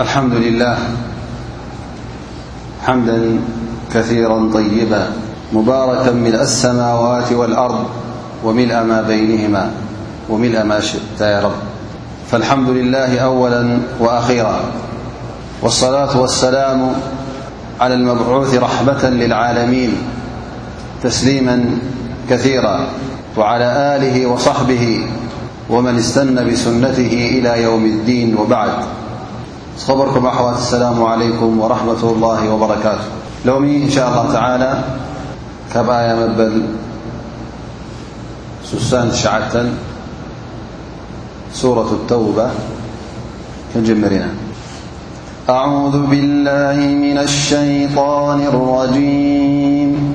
الحمد لله حمدا كثيرا طيبا مباركا ملء السماوات والأرض م بنهما وملأ ما شئت يا رب فالحمد لله أولا وأخيرا والصلاة والسلام على المبعوث رحمة للعالمين تسليما كثيرا وعلى آله وصحبه ومن استن بسنته إلى يوم الدين وبعد ر السلام عليكم ورحمة الله وبركاته لوم إن شاء الله تعالى آيمبلسسانشعةسورة التوبة مرناأعوذ بالله من الشيطان الرجيم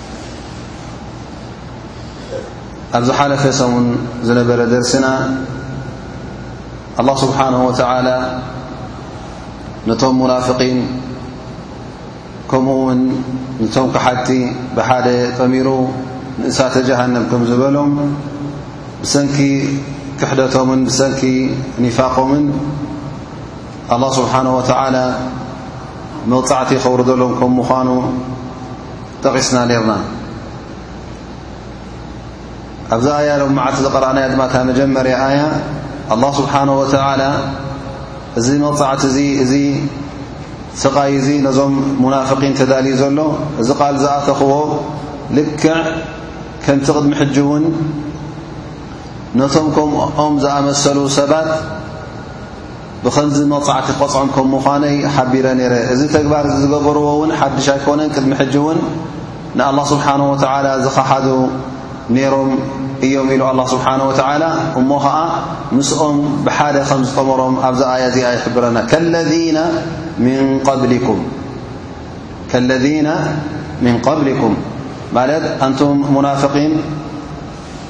ኣብ ዝሓለፈ ሰሙን ዝነበረ ደርስና ኣላህ ስብሓንሁ ወተዓላ ነቶም ሙናፍቒን ከምኡ ውን ነቶም ክሓድቲ ብሓደ ጠሚሩ ንእሳተ ጀሃንም ከም ዝበሎም ብሰንኪ ክሕደቶምን ብሰንኪ ኒፋቆምን ኣላህ ስብሓን ወተዓላ መቕጻዕቲ ከውርደሎም ከም ምዃኑ ጠቒስና ኔርና ኣብዚ ኣያ ሎም መዓልቲ ዝቐረእናያ ድማ እታ መጀመርያ ኣያ ኣላ ስብሓን ወተላ እዚ መቕፃዕቲ እዚ እዚ ስቓይ እዚ ነዞም ሙናፍቒን ተዳልዩ ዘሎ እዚ ቓል ዝኣተኽዎ ልክዕ ከምቲ ቕድሚ ሕጂ እውን ነቶም ከምኦም ዝኣመሰሉ ሰባት ብኸምዚ መቕጻዕቲ ክቐጽዖም ከም ምዃነይ ሓቢረ ነይረ። እዚ ተግባር እዚ ዝገበርዎ እውን ሓድሽ ኣይኮነን፣ ቅድሚ ሕጂ እውን ንኣላህ ስብሓነሁ ወተዓላ ዝኸሓዱ ነይሮም እዮም ኢሉ ኣላህ ስብሓነሁ ወተዓላ እሞ ኸኣ ምስኦም ብሓደ ከም ዝጠመሮም ኣብዛ ኣያ እዚኣ ይሕብረና ከለዚነ ምን ቐብሊኩም ከለዚነ ምን ቐብሊኩም ማለት ኣንቱም ሙናፍቒን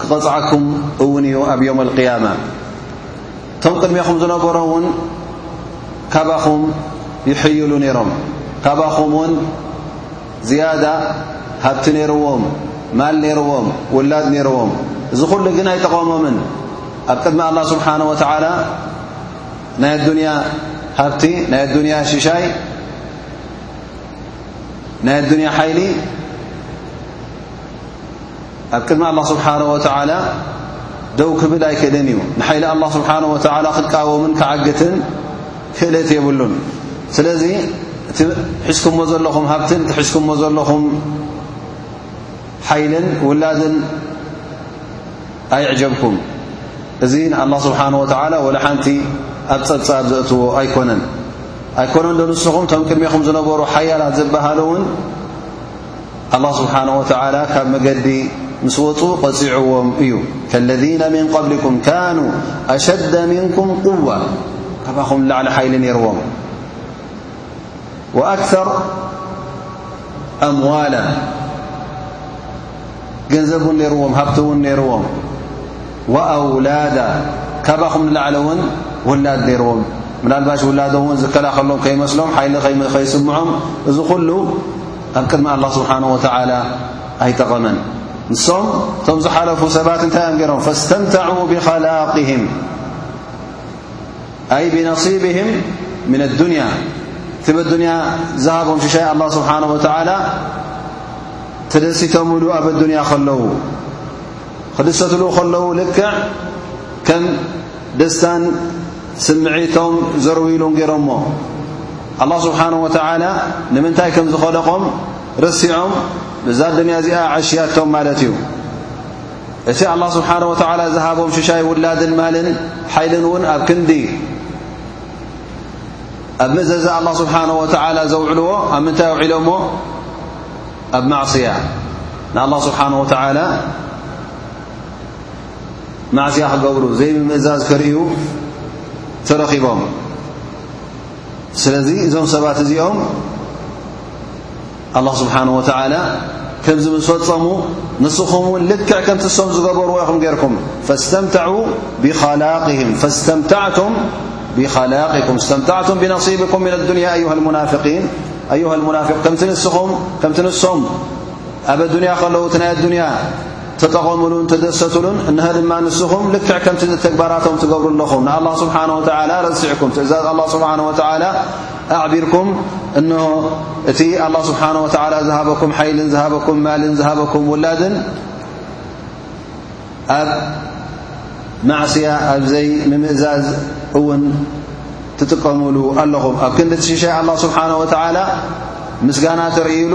ክቐጽዓኩም እውን እዩ ኣብ ዮም ኣልቅያማ እቶም ቅድሜኹም ዝነበሮ እውን ካባኹም ይሕይሉ ነይሮም ካባኹም እውን ዝያዳ ሃብቲ ነይርዎም ማል ነይርዎም ውላድ ነይርዎም እዚ ዅሉ ግን ኣይጠቐሞምን ኣብ ቅድሚ ኣላ ስብሓን ወተዓላ ናይ ኣዱንያ ሃብቲ ናይ ኣዱንያ ሽሻይ ናይ ኣዱንያ ሓይሊ ኣብ ቅድሚ ኣላ ስብሓን ወተዓላ ደው ክብል ኣይክእልን እዩ ንሓይሊ ኣላ ስብሓን ወተዓላ ክቃወምን ክዓግትን ክእለት የብሉን ስለዚ እቲ ሒዝኩሞ ዘለኹም ሃብትን እቲ ሒዝኩሞ ዘለኹም ሓይልን ውላድን ኣይዕጀብኩም እዚ ንኣላ ስብሓን ወተዓላ ወላ ሓንቲ ኣብ ጸብጻብ ዘእትዎ ኣይኮነን ኣይኮነን ዶ ንስኹም ቶም ቅድሜኹም ዝነበሩ ሓያላት ዝበሃሉ እውን ኣላህ ስብሓን ወተዓላ ካብ መገዲ ምስ ወፁ ቐፂዕዎም እዩ ከለዚነ ምን ቐብሊኩም ካኑ ኣሸደ ምንኩም ቁዋ ካባኹም ላዕሊ ሓይሊ ነይርዎም ወኣክር ኣምዋላ ገንዘብ እውን ነይርዎም ሃብቲ እውን ነይርዎም ወኣውላዳ ካባኹም ንላዕሊ እውን ውላድ ነይርዎም ምናልባሽ ውላዶ እውን ዝከላኸሎም ከይመስሎም ሓይሊ ከይስምዖም እዚ ኹሉ ኣብ ቅድሚ ኣላ ስብሓን ወተዓላ ኣይጠቐመን ንሶም እቶም ዝሓለፉ ሰባት እንታይ እዮም ገይሮም ፈስተምተዑ ብኸላቅህም ኣይ ብነሲብህም ምን ኣዱንያ እቲ በዱንያ ዝሃቦም ሽሻይ ኣላ ስብሓን ወተዓላ ተደሲቶምሉ ኣብ ኣዱንያ ከለዉ ክድሰትሉ ከለዉ ልክዕ ከም ደስታን ስምዒቶም ዘርውይሉን ገይሮሞ ኣላ ስብሓን ወተዓላ ንምንታይ ከም ዝኸለቖም ረሲዖም ብዛ ኣዱንያ እዚኣ ዓሽያቶም ማለት እዩ እቲ ኣላ ስብሓን ወተዓላ ዝሃቦም ሽሻይ ውላድን ማልን ሓይልን እውን ኣብ ክንዲ ኣብ ምእዘዛ ኣላ ስብሓን ወተዓላ ዘውዕልዎ ኣብ ምንታይ ኣውዒሎሞ ኣብ ማዕስያ ንኣላ ስብሓን ወተዓላ ማዕስያ ክገብሩ ዘይምምእዛዝ ከርእዩ ተረኺቦም ስለዚ እዞም ሰባት እዚኦም ኣላ ስብሓን ወተዓላ ከምዚ ምስ ፈጸሙ ንስኹም እውን ልክዕ ከምቲ ሶም ዝገበርዎ ኢኹም ጌይርኩም ፈስተምተዑ ብላቅም ፈስተምታዕቱም ብላቅኩም ስተምታዕቱም ብነሲብኩም ምን ኣዱንያ ኣዩሃ ልሙናፍቂን ኣዩሃ ልሙናፍቅ ከምቲ ንስኹም ከምቲ ንሶም ኣብ ኣዱንያ ከለዉ እቲ ናይ ኣዱንያ ተጠቐምሉን ተደሰትሉን እነሀ ድማ ንስኹም ልክዕ ከምቲ ተግባራቶም ትገብሩ ኣለኹም ንኣላህ ስብሓን ወተዓላ ረሲዕኩም ትእዛዝ ኣላ ስብሓን ወተዓላ ኣዕቢርኩም እንሆ እቲ ኣላ ስብሓን ወተዓላ ዝሃበኩም ሓይልን ዝሃበኩም ማልን ዝሃበኩም ውላድን ኣብ ማዕስያ ኣብዘይ ምምእዛዝ እውን ትጥቀምሉ ኣለኹም ኣብ ክንዲ ትሽሻይ ኣላ ስብሓን ወተዓላ ምስጋና ተርእይሉ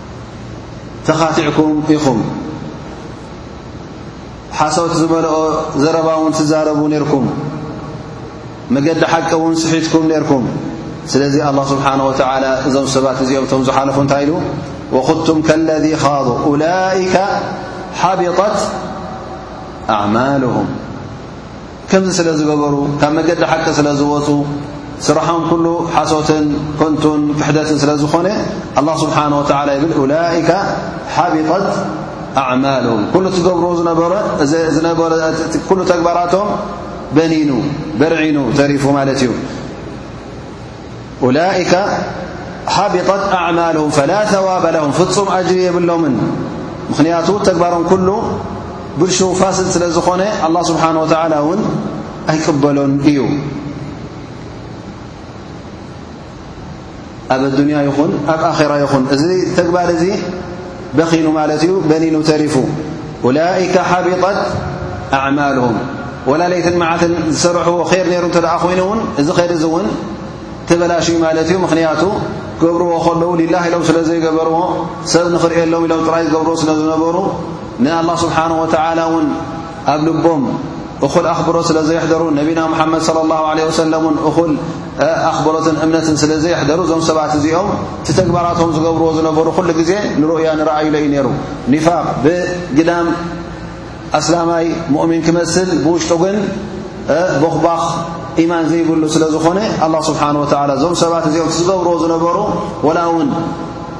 ተኻቲዕኩም ኢኹም ሓሶት ዝመልኦ ዘረባ ውን ትዛረቡ ነርኩም መገዲ ሓቂ ውን ስሒትኩም ነርኩም ስለዚ ኣላ ስብሓን ወተላ እዞም ሰባት እዚኦም ቶም ዝሓለፉ እንታይ ኢሉ ወኹቱም ከለذ ኻض ኡላይከ ሓቢጠት ኣዕማልሁም ከምዚ ስለ ዝገበሩ ካብ መገዲ ሓቂ ስለ ዝወጹ ስራሖም ኩሉ ሓሶትን ኮንቱን ክሕደትን ስለ ዝኾነ ኣላ ስብሓን ወተላ ይብል ኡላይከ ሓቢጠት ኣዕማሉም ኩሉ ትገብርዎ ዝነበረኩሉ ተግባራቶም በኒኑ በርዒኑ ተሪፉ ማለት እዩ ኡላኢከ ሓቢጠት ኣዕማሉም ፈላ ተዋበ ለሁም ፍጹም ኣጅሪ የብሎምን ምኽንያቱ ተግባሮም ኩሉ ብልሹ ፋስድ ስለ ዝኾነ ኣላ ስብሓን ወተዓላ እውን ኣይቅበሎን እዩ ኣብ ኣዱንያ ይኹን ኣብ ኣኼራ ይኹን እዚ ተግባር እዚ በኺኑ ማለት እዩ በኒኑ ተሪፉ ላይከ ሓቢጠት ኣዕማልም ወላ ለይትን መዓትን ዝሰርሕዎ ር ነይሩ እተ ኮይኑ እውን እዚ ኸር እዚ እውን ተበላሽ ማለት እዩ ምኽንያቱ ክገብርዎ ከለዉ ሊላ ኢሎም ስለ ዘይገበርዎ ሰብ ንኽርእሎም ኢሎም ጥራይ ዝገብርዎ ስለ ዝነበሩ ንኣላ ስብሓን ወተዓላ እውን ኣብ ልቦም እኹል ኣኽብሮት ስለ ዘየሕደሩ ነቢና ሙሓመድ ሰለላሁ ዓለይሂ ወሰለም እውን እኹል ኣኽብሮትን እምነትን ስለ ዘየሕደሩ እዞም ሰባት እዚኦም እቲ ተግባራቶም ዝገብርዎ ዝነበሩ ኩሉ ግዜ ንርእያ ንረኣዩሎ እዩ ነይሩ ኒፋቅ ብግዳም ኣስላማይ ሙእሚን ክመስል ብውሽጡ ግን ቦኽባኽ ኢማን ዘይብሉ ስለ ዝኾነ ኣላ ስብሓን ወተዓላ እዞም ሰባት እዚኦም ዝገብርዎ ዝነበሩ ወላ እውን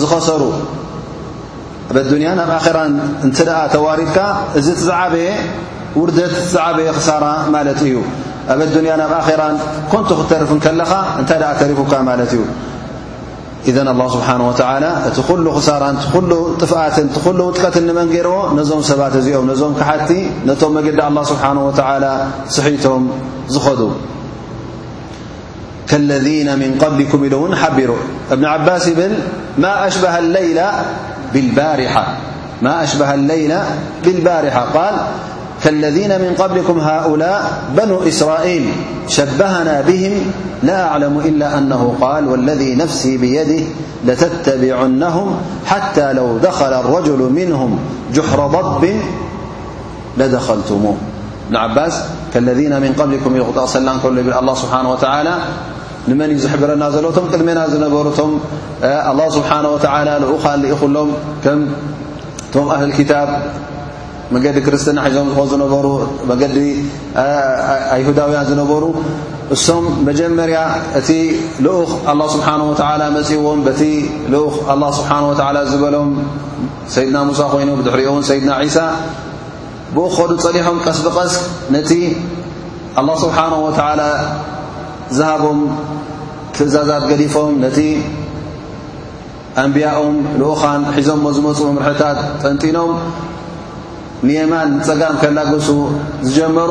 ዝኸሰሩ ኣብ ኣዱንያን ኣብ ኣኼራን እንተ ደኣ ተዋሪድካ እዚ እቲ ዝዓበየ ውርደት ዝዓበየ ክሳራ ማለት እዩ ኣብ ኣዱንያን ኣብ ኣኼራን ኮንቱ ክተርፍ ከለኻ እንታይ ደኣ ተሪፉካ ማለት እዩ ኢዘን ኣላ ስብሓን ወተላ እቲ ዅሉ ክሳራን እቲ ዅሉ ጥፍኣትን እቲ ዅሉ ውጥቀትን ንመን ገይርዎ ነዞም ሰባት እዚኦም ነዞም ክሓቲ ነቶም መገዲ ኣላ ስብሓን ወተዓላ ስሒቶም ዝኸዱ كالذين من قبلكم لو حبر ابن عباس يبل ما أشبه الليل بالبارحة ا كالذين من قبلكم هؤلاء بنو إسرائيل شبهنا بهم لا أعلم إلا أنه قال والذي نفسي بيده لتتبعنهم حتى لو دخل الرجل منهم جحر ضب ለደኸልቱሙ እብኒ ዓባስ ከለዚነ ምን ቀብሊኩም ኢሉ ክጠቕሰልና ከሎ ይብል ኣላ ስብሓን ወተዓላ ንመን እዩ ዝሕብረና ዘሎ እቶም ቅድሜና ዝነበሩ እቶም ኣላ ስብሓን ወተዓላ ልኡኻን ልኢኹሎም ከም እቶም ኣህል ክታብ መገዲ ክርስትና ሒዞም ዝኾ ዝነበሩ መገዲ ኣይሁዳውያን ዝነበሩ እሶም መጀመርያ እቲ ልኡኽ ኣላ ስብሓን ወተዓላ መፂእዎም በቲ ልኡኽ ኣላ ስብሓን ወተዓላ ዝበሎም ሰይድና ሙሳ ኮይኑ ብድሕሪኡ ውን ሰይድና ዒሳ ብኡ ክኸዱ ጸኒሖም ቀስ ብቐስ ነቲ ኣላህ ስብሓን ወተዓላ ዝሃቦም ትእዛዛት ገዲፎም ነቲ ኣንብያኦም ልኡኻን ሒዞሞ ዝመፁ መምርሕታት ጠንጢኖም ንየማን ንፀጋም ከላገሱ ዝጀመሩ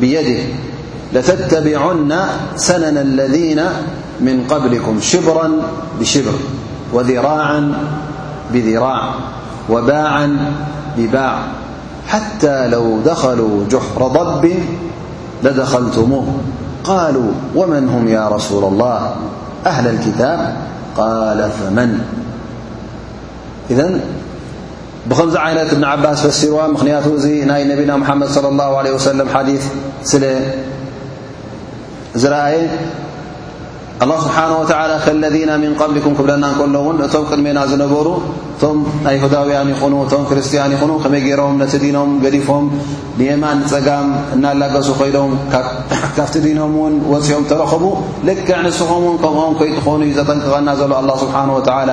ብيድህ لتتبعن سنن الذين من قبلكم شبرا بشبر وذراعا بذراع وباعا بباع حتى لو دخلوا جحر ضب لدخلتموه قالوا ومن هم يا رسول الله أهل الكتاب قال فمن إذن ብኸምዚ ዓይነት እብን ዓባስ ፈሲርዋ ምኽንያቱ እዚ ናይ ነቢና ሙሓመድ صለ ላሁ ለ ወሰለም ሓዲ ስለ ዝረኣየ ኣላ ስብሓን ወተላ ከለذና ምን ቐብሊኩም ክብለና እንከሎ እውን እቶም ቅድሜና ዝነበሩ እቶም ኣይሁዳውያን ይኹኑ እቶም ክርስትያን ይኹኑ ከመይ ገይሮም ነቲ ዲኖም ገዲፎም ንየማን ፀጋም እናላገሱ ኮይዶም ካብቲ ዲኖም እውን ወፂኦም ተረኸቡ ልክዕ ንስኹም ውን ከምኦም ከይትኾኑ እዩ ዘጠንቅቐና ዘሎ ኣላ ስብሓን ወተላ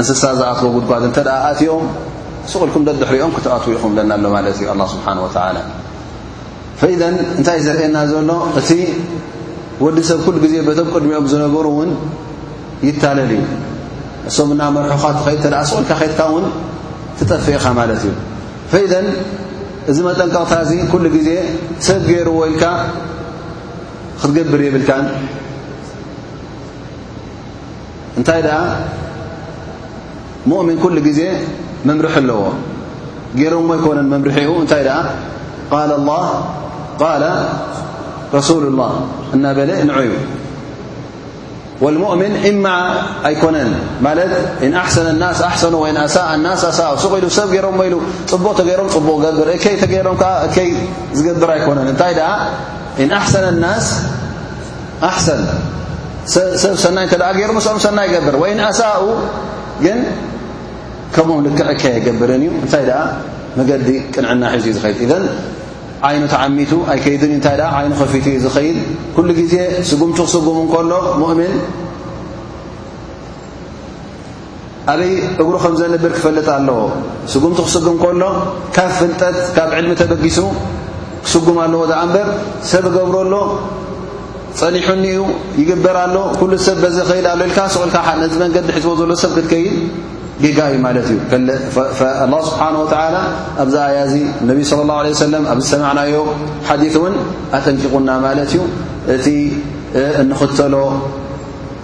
እንስሳ ዝኣትዎ ጉድጓድ እንተ ኣትኦም ስቕ ኢልኩም ደድሕሪኦም ክትኣትዉ ኢኹም ለና ኣሎ ማለት እዩ ኣላ ስብሓን ወተላ ፈኢደን እንታይ ዘርእየና ዘሎ እቲ ወዲ ሰብ ኩሉ ግዜ በቶም ቅድሚኦም ዝነበሩ እውን ይታለል እዩ እሶም እና መርሑኻ ትኸይድ ተኣ ስቕ ኢልካ ከድካ እውን ትጠፍ ኢኻ ማለት እዩ ፈኢደን እዚ መጠንቀቕታ እዚ ኩሉ ግዜ ሰብ ገይርዎ ኢልካ ክትገብር የብልካን እንታይ ደኣ ሙእምን ኩሉ ግዜ መምርሒ ኣለዎ ገይሮሞ ኣይኮነን መምርሒኡ እንታይ ደኣ ቃል ኣላ ቃል ረሱሉ ላ እናበለ ንዑ እዩ ወልሙእምን እማ ኣይኮነን ማለት እን ኣሕሰነ ናስ ኣሕሰኑ ወይ ኣሳእ ኣናስ ኣሳእ ሱቕ ኢሉ ሰብ ገይሮሞ ኢሉ ፅቡቕ ተገይሮም ፅቡቕ ገብር እከይ ተገይሮም ከዓ እከይ ዝገብር ኣይኮነን እንታይ ደኣ እን ኣሕሰነ ናስ ኣሕሰን ሰብ ሰናይ እንተ ገይሩ ምስኦም ሰናይ ይገብር ወይን ኣሳኡ ግን ከምኦም ልክዕ እከ የገብርን እዩ እንታይ ደኣ መገዲ ቅንዕና ሒዙ እዩ ዝኸይድ እዘን ዓይኑ ተዓሚቱ ኣይከይድን እዩ እንታይ ደኣ ዓይኑ ከፊቱ እዩ ዝኸይድ ኩሉ ግዜ ስጉምቲ ክስጉም እንከሎ ሙእምን ኣበይ እግሩ ከም ዘንብር ክፈልጥ ኣለዎ። ስጉምቲ ክስጉም ከሎ ካብ ፍልጠት ካብ ዕልሚ ተበጊሱ ክስጉም ኣለዎ ደኣ እምበር ሰብ እገብሮ ኣሎ ጸኒሑኒ እዩ ይግበር ኣሎ ኩሉ ሰብ በዚ ከይድ ኣሎ ኢልካ ስቕልካ ነዚ መንገዲ ሕዝቦ ዘሎ ሰብ ክትከይድ ጌጋ እዩ ማለት እዩ። ኣላ ስብሓን ወተዓላ ኣብዚ ኣያ እዚ ነቢ ስለ ላሁ ለ ሰለም ኣብ ዝሰማዕናዮ ሓዲት እውን ኣጠንቂቑና ማለት እዩ እቲ እንኽተሎ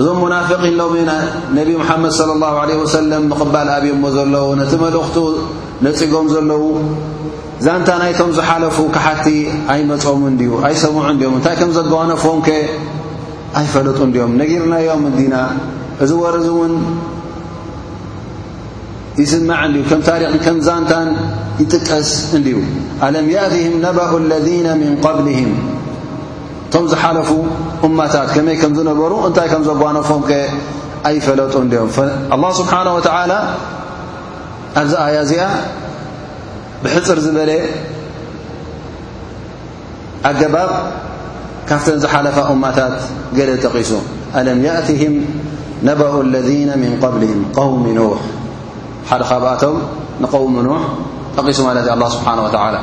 እዞም ሙናፍቒን ሎሚ ነቢ ሙሓመድ صለ ላሁ ለ ወሰለም ምቕባል ኣብዮሞ ዘለዉ ነቲ መልእኽቱ ነጺጎም ዘለዉ ዛንታ ናይቶም ዝሓለፉ ክሓቲ ኣይመጾምን እንድዩ ኣይሰምዑ እንድዮም እንታይ ከም ዘጓነፎም ከ ኣይፈለጡ እንድዮም ነጊርናዮም እንዲና እዚ ወር እዚ እውን ይስማዕ እንድዩ ከም ታሪኽን ከም ዛንታን ይጥቀስ እንድዩ ኣለም ያእትህም ነባኡ ለذነ ምን ቐብልህም እቶም ዝሓለፉ እማታት ከመይ ከም ዝነበሩ እንታይ ከም ዘጓነፎም ከ ኣይፈለጡን ድኦም ኣላ ስብሓን ወተዓላ ኣብዚ ኣያ እዚኣ ብሕፅር ዝበለ ኣገባብ ካብተን ዝሓለፋ እማታት ገለ ጠቒሱ ኣለም ያእትህም ነበኡ ለذነ ምን ቐብልም ቐውሚ ኖሕ ሓደ ካብኣቶም ንቀውሚ ኖሕ ጠቒሱ ማለት እዩ ኣላ ስብሓን ወተዓላ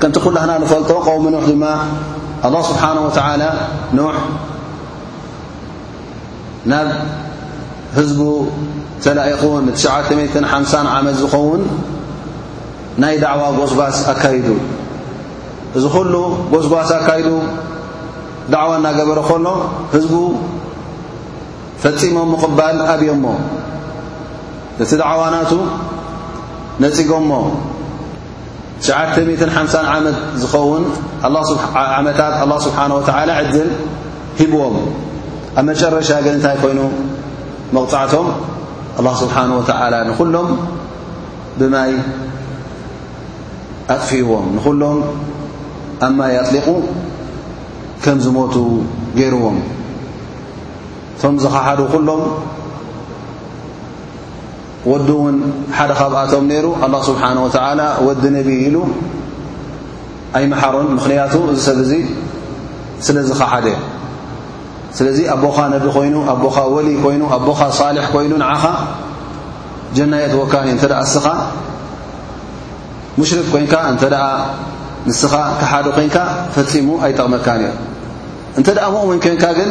ከምቲ ኩላህና ንፈልጦ ቆውሚ ኖሕ ድማ ኣላ ስብሓን ወተላ ኖሕ ናብ ህዝቡ ተላኢኹ ን9ሓ ዓመት ዝኸውን ናይ ዳዕዋ ጎስጓስ ኣካይዱ እዚ ኩሉ ጎስጓስ ኣካይዱ ዳዕዋ እናገበረ ከሎ ህዝቡ ፈፂሞም ምቕባል ኣብዮሞ ነቲ ዳዕዋናቱ ነፂጎሞ ትሽዓተ ሚእትን ሓምሳን ዓመት ዝኸውን ዓመታት ኣላ ስብሓን ወተዓላ ዕድል ሂብዎም ኣብ መጨረሻ ግን እንታይ ኮይኑ መቕጻዕቶም ኣላ ስብሓን ወተዓላ ንዅሎም ብማይ ኣጥፍእዎም ንዅሎም ኣብ ማይ ኣጥሊቑ ከም ዝሞቱ ገይርዎም እቶም ዝኸሓዱ ዅሎም ወዱ እውን ሓደ ካብኣቶም ነይሩ ኣላ ስብሓን ወተዓላ ወዲ ነቢ ኢሉ ኣይመሓሮን ምኽንያቱ እዚ ሰብ እዙ ስለ ዝኸሓደ ስለዚ ኣቦኻ ነቢ ኮይኑ ኣቦኻ ወሊ ኮይኑ ኣቦኻ ሳልሕ ኮይኑ ንዓኻ ጀናየትወካን እተ እስኻ ሙሽርክ ኮንካ እንተ ንስኻ ክሓደ ኮንካ ፈፂሙ ኣይጠቕመካን እዩ እንተ ደኣ ሙእምን ኮንካ ግን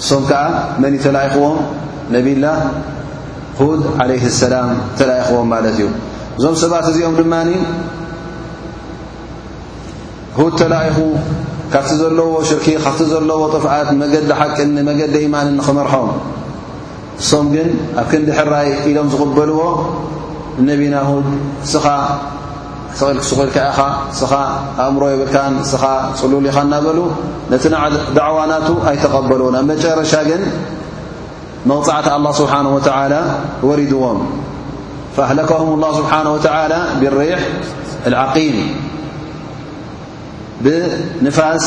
እሶም ከዓ መን ተላኢኽዎም ነብላ ሁድ ዓለይ ሰላም ተላኢኽዎም ማለት እዩ እዞም ሰባት እዚኦም ድማ ሁድ ተላኢኹ ካብቲ ዘለዎ ሽርኪ ካብቲ ዘለዎ ጥፍኣት መገዲ ሓቂ መገዲ ኢማን ንኽመርሖም እሶም ግን ኣብ ክንዲ ሕራይ ኢሎም ዝቕበልዎ ነቢና ሁድ እስኻ ሰቒል ክሱቑኢልካ ኢኻ እስኻ ኣእምሮ የብልካን እስኻ ጽሉል ኢኻ እናበሉ ነቲ ዳዕዋናቱ ኣይተቐበልዎን ኣብ መጨረሻ ግን መቕጻዕቲ ኣላ ስብሓን ወተላ ወሪድዎም ፈኣህለከሁም ላ ስብሓን ወተላ ብሪሕ ዓቂም ብንፋስ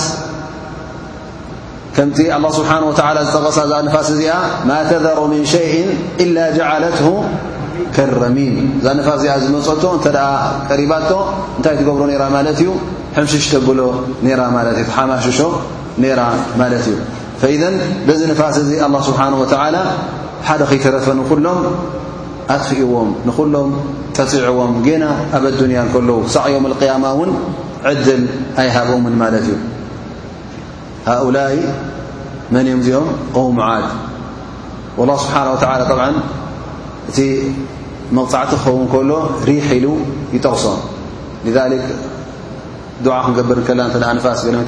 ከምቲ ኣላ ስብሓን ወተላ ዝጠቐሳ እዛ ንፋስ እዚኣ ማ ተዘሩ ምን ሸይእን ኢላ ጀዓለት ከረሚን እዛ ንፋስ እዚኣ ዝመፀቶ እንተ ቀሪባቶ እንታይ ትገብሮ ነራ ማለት እዩ ሕምሽሽ ተብሎ ነራ ማለት እዩ ተሓማሽሾ ነራ ማለት እዩ ፈኢዘን በዚ ንፋስ እዚ ኣላ ስብሓን ወተላ ሓደ ኸይተረፈ ንኹሎም ኣጥፍእዎም ንኹሎም ጠፂዕዎም ጌና ኣብ ኣዱንያ እንከለዉ ሳዕ ዮም ልቅያማ እውን ዕድል ኣይሃብኦምን ማለት እዩ هؤلا منيم م ومعاد والله سبحانه وتعالى ع ت مطعتون كل ريح ل يتغصم لذلك دعا نقبر نفاس ممن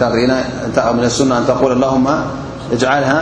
السنة أن تول اللهم اجعلها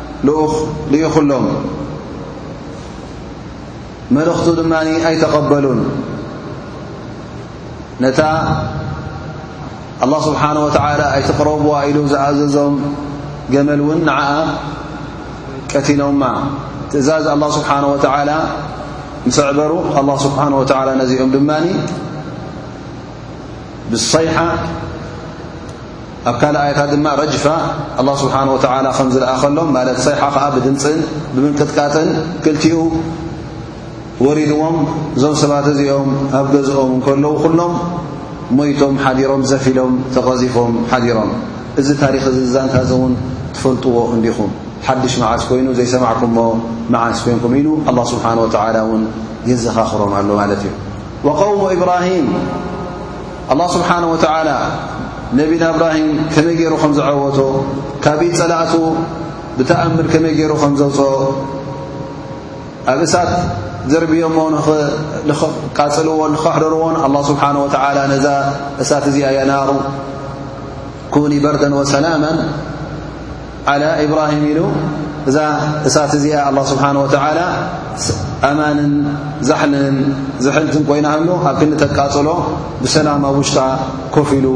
ልኡኽ ልኢኹሎም መልእኽቱ ድማ ኣይተቐበሉን ነታ ኣላ ስብሓን ወተዓላ ኣይትቕረብዋ ኢሉ ዝኣዘዞም ገመል እውን ንዓ ቀቲሎማ ትእዛዝ ኣላ ስብሓን ወተዓላ ምስዕበሩ ኣላ ስብሓን ወተዓላ ነዚኦም ድማ ብሰይሓ ኣብ ካልእ ኣያታት ድማ ረጅፋ ኣላ ስብሓን ወተዓላ ከም ዝለኣኸሎም ማለት ሰይሓ ኸዓ ብድምፅን ብምንቅጥቃጥን ክልቲኡ ወሪድዎም እዞም ሰባት እዚኦም ኣብ ገዝኦም እንከለዉ ኹሎም ሞይቶም ሓዲሮም ዘፊሎም ተቐዚፎም ሓዲሮም እዚ ታሪኽ እዚ ዛንታ እዚ እውን ትፈልጥዎ እንዲኹም ሓድሽ መዓስ ኮይኑ ዘይሰማዕኩምሞ መዓስ ኮይንኩም ኢሉ ኣላ ስብሓን ወተዓላ እውን የዘኻኽሮም ኣሎ ማለት እዩ ወቀውሙ ኢብራሂም ኣላ ስብሓን ወተዓላ ነቢና እብራሂም ከመይ ገይሩ ከም ዝዐወቶ ካብ ኢድ ጸላእቱ ብተኣምር ከመይ ገይሩ ከም ዘውፅኦ ኣብ እሳት ዘርብዮሞ ንኽቃፅልዎን ንኸሕደርዎን ኣላ ስብሓን ወተዓላ ነዛ እሳት እዚኣ የናሩ ኩኒ በርደን ወሰላማን ዓላ ኢብራሂም ኢሉ እዛ እሳት እዚኣ ኣላ ስብሓን ወተዓላ ኣማንን ዛሕልን ዝሕልትን ኮይና እሉ ኣብ ክንዲ ተቃጽሎ ብሰላም ኣብ ውሽጣ ኮፍ ኢሉ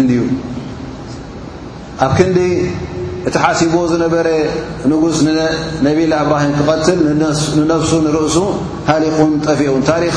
እንድዩ ኣብ ክንዲ እቲ ሓሲብዎ ዝነበረ ንጉስ ነብላ እብራሂም ክቐትል ንነፍሱ ንርእሱ ሃሊቑን ጠፊኡን ታሪኽ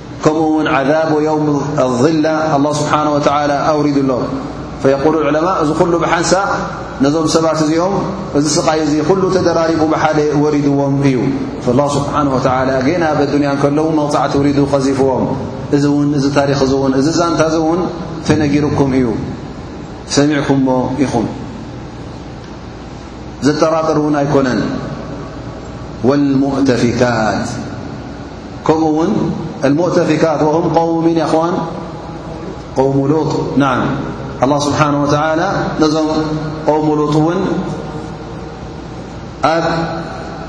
ከምኡ ውን ዓዛብ የውም ኣላ ኣላ ስብሓን ወተላ ኣውሪዱ ኣሎ ፈየቁሉ ዕለማ እዚ ኩሉ ብሓንሳ ነዞም ሰባት እዚኦም እዚ ስቓይ እዚ ኩሉ ተደራሪቡ ብሓደ ወሪድዎም እዩ ላ ስብሓን ወተላ ገና ኣብ ኣዱንያ ከለዉ መቕፃዕቲ ውሪዱ ቐዚፍዎም እዚ እውን እዚ ታሪክ እዚ እውን እዚ ዛንታ እዚ እውን ተነጊሩኩም እዩ ሰሚዕኩምሞ ኢኹም ዘጠራጥር እውን ኣይኮነን ወልሙእተፊካት المؤتفكات وهم قوم من ياأخوان قوم لوط نعم الله سبحانه وتعالى نظم قوم لوطون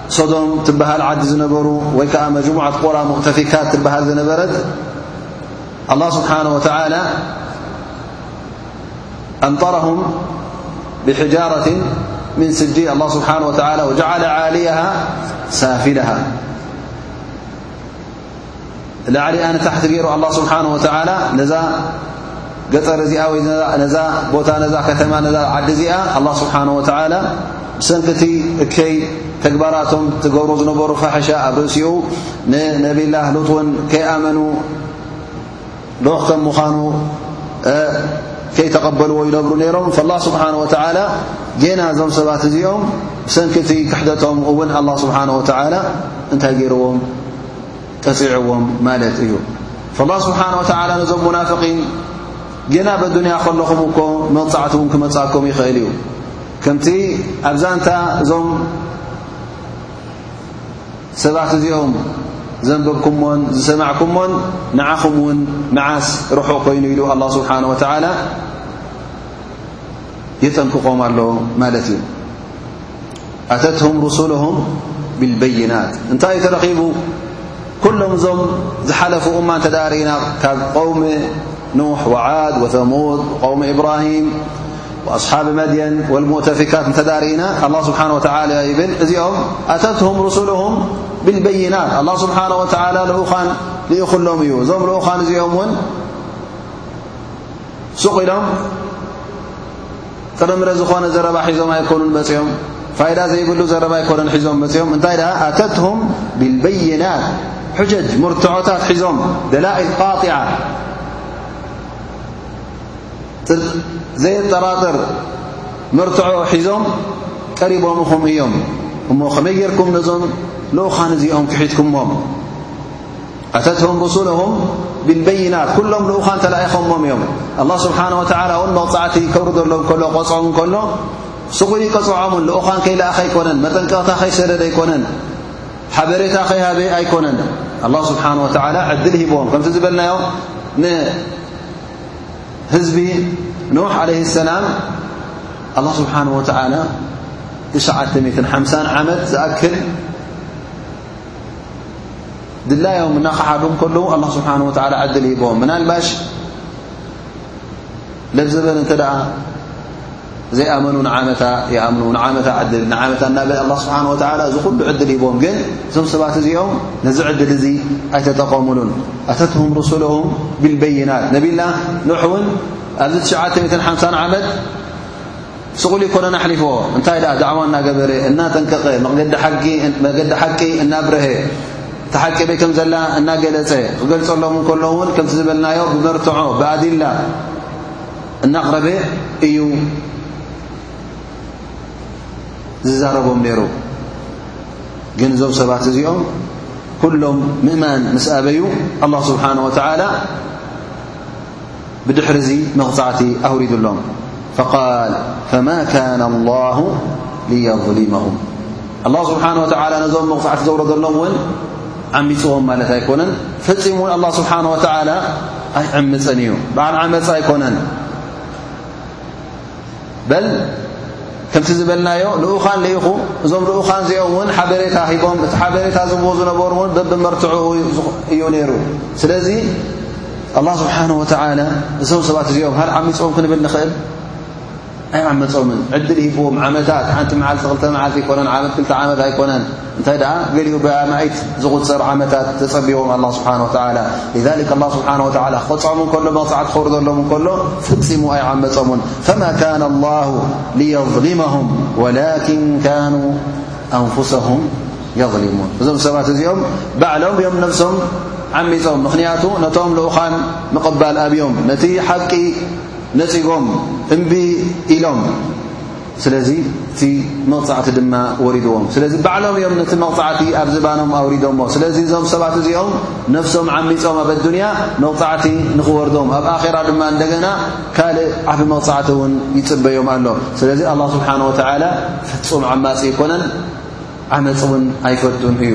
صدم تبهالعدزنبر ويكم جمعة قرى مؤتفكات تبها زنبرد الله سبحانه وتعالى أنطرهم بحجارة من سجيل الله سبحانه وتعالى وجعل عاليها سافلها ላዕሊኣ ንታሕቲ ገይሩ ኣላ ስብሓን ወተዓላ ነዛ ገጠር እዚኣ ወይ ነዛ ቦታ ነዛ ከተማ ነዛ ዓዲ እዚኣ ኣላ ስብሓን ወተዓላ ብሰንኪቲ እከይ ተግባራቶም ትገብሩ ዝነበሩ ፋሕሻ ኣብ ርእሲኡ ንነብላ ሉጥ እውን ከይኣመኑ ዶ ከም ምዃኑ ከይተቐበልዎ ይነብሩ ነይሮም ላ ስብሓን ወተላ ጌና እዞም ሰባት እዚኦም ብሰንኪቲ ክሕደቶም እውን ኣላ ስብሓን ወተላ እንታይ ገይርዎም ቀፂዕዎም ማለት እዩ ላ ስብሓን ወተላ ነዞም ሙናፍቒን ጌና በዱንያ ከለኹም እኮ መቕፃዕቲ እውን ክመፃኩም ይኽእል እዩ ከምቲ ኣብዛንታ እዞም ሰባት እዚኦም ዘንበብኩሞን ዝሰማዕኩሞን ንዓኹም እውን መዓስ ርሑቕ ኮይኑ ኢሉ ኣላ ስብሓን ወተዓላ የጠንቅቖም ኣሎ ማለት እዩ ኣተትሁም ሩሱሉሁም ብልበይናት እንታይ እዩ ተረኺቡ ኩሎም እዞም ዝሓለፉ እማ እንተ ዳሪኢና ካብ ቆውሚ ኑሕ ወዓድ ወተሙድ ቆውሚ እብራሂም ኣስሓብ መድየን ወልሙእተፊካት እንተ ርእና ኣላ ስብሓን ወተላ ይብል እዚኦም ኣተትሁም ርሱሉሁም ብልበይናት ኣላ ስብሓን ወተላ ልኡኻን ልኢኹሎም እዩ እዞም ልኡኻን እዚኦም እውን ሱቕ ኢሎም ጥርምረ ዝኾነ ዘረባ ሒዞም ኣይኮኑን መፅኦም ፋይዳ ዘይብሉ ዘረባ ኣይኮነን ሒዞም መፅኦም እንታይ ደኣ ኣተትሁም ብልበይናት ሕጀጅ ሙርትዖታት ሒዞም ደላኢል ቃጢዓ ዘየጠራጥር መርትዖ ሒዞም ቀሪቦምኹም እዮም እሞ ከመይ ጌርኩም ነዞም ልኡኻን እዚኦም ክሒድኩሞም ኣተትም ሩሱሎም ብልበይናት ኩሎም ልኡኻን ተላኢኸሞም እዮም ኣላ ስብሓን ወተላ እውን መቕፃዕቲ ከውርደሎም ከሎ ቆፅዖም ከሎ ስቑ ቀፅዖምን ልኡኻን ከይለኣኸ ኣይኮነን መጠንቀቕታ ከይሰደድ ኣይኮነን ሓበሬታ ከይሃበ ኣይኮነን ኣላ ስብሓን ወተላ ዕድል ሂቦም ከምቲ ዝበልናዮ ህዝቢ ኖሕ ዓለይ ሰላም ኣላ ስብሓን ወተዓላ ትሽዓተ ሚትን ሓምሳን ዓመት ዝኣክል ድላዮም እናኸሓዱ ከለዉ ኣላ ስብሓን ወተዓላ ዕድል ሂቦም ምናልባሽ ለብዘበን እንተ ደኣ ዘይኣመኑ ንዓመታ ይኣምኑ ንዓመታ ዕድል ንዓመታ እናበለ ኣላ ስብሓን ወተዓላ እዚ ዅሉ ዕድል ሂቦም ግን እዞም ሰባት እዚኦም ነዚ ዕድል እዙ ኣይተጠቐሙሉን ኣተትሁም ርሱሎም ብልበይናት ነቢልና ኖሕ እውን ኣብዚ ትሽዓተ መትን ሓምሳን ዓመት ስቑል ይኮነን ኣሕሊፍዎ እንታይ ደኣ ዳዕዋ እናገበረ እናጠንቀቐ መገዲ ሓቂ እናብረሀ እቲ ሓቂ በይ ከም ዘላ እናገለጸ ክገልጸሎም እንከሎ እውን ከምቲ ዝበልናዮ ብመርትዖ ብኣድላ እናቕረበ እዩ ዝዛረቦም ነይሩ ግን እዞም ሰባት እዚኦም ኩሎም ምእማን ምስ ኣበዩ ኣላ ስብሓን ወተዓላ ብድሕሪ እዙ መቕፃዕቲ ኣውሪዱሎም ፈቃል ፈማ ካነ ኣላሁ ልየظሊመሁም ኣላ ስብሓን ወተዓላ ነዞም መቕጻዕቲ ዘውረደሎም እውን ዓሚፅዎም ማለት ኣይኮነን ፈፂሙ እውን ኣላ ስብሓን ወተዓላ ኣይዕምፅን እዩ በዓል ዓመፅ ኣይኮነን በል ከምቲ ዝበልናዮ ልኡኻን ልኢኹ እዞም ልኡኻን እዚኦም እውን ሓበሬታ ሂቦም እቲ ሓበሬታ ዝብዎ ዝነበሩ እውን በብመርትዑኡ እዩ ነይሩ ስለዚ ኣላ ስብሓን ወተዓላ እዞም ሰባት እዚኦም ሃር ዓሚፅዎም ክንብል ንኽእል ኣይዓመጾምን ዕድል ሂብዎም ዓመታት ሓንቲ መዓልቲ ክልተ መዓልቲ ኣይኮነን ዓመት ክልተ ዓመት ኣይኮነን እንታይ ደኣ ገሊኡ ብኣማኢት ዝቝጸር ዓመታት ተጸቢዎም ኣላ ስብሓን ወተዓላ ሊዛሊክ ኣላ ስብሓን ወተዓላ ክቐጽዖም እንከሎ መቕጻዕቲ ክወርደሎም እንከሎ ፍጺሙ ኣይዓመጾምን ፈማ ካነ ኣላሁ ልየظሊመሁም ወላኪን ካኑ ኣንፍሰሁም የظሊሙን እዞም ሰባት እዚኦም ባዕሎም እዮም ነብሶም ዓሚጾም ምኽንያቱ ነቶም ልኡኻን ምቕባል ኣብዮም ነቲ ሓቂ ነጺጎም እምቢ ኢሎም ስለዚ እቲ መቕጻዕቲ ድማ ወሪድዎም ስለዚ ባዕሎም እዮም ነቲ መቕጻዕቲ ኣብ ዝባኖም ኣውሪዶሞ ስለዚ እዞም ሰባት እዚኦም ነፍሶም ዓሚጾም ኣብ ኣዱንያ መቕጻዕቲ ንኽወርዶም ኣብ ኣኼራ ድማ እንደገና ካልእ ዓቢ መቕጻዕቲ እውን ይጽበዮም ኣሎ ስለዚ ኣላ ስብሓን ወተዓላ ፍጹም ዓማጺ ኣይኮነን ዓመጽ እውን ኣይፈቱን እዩ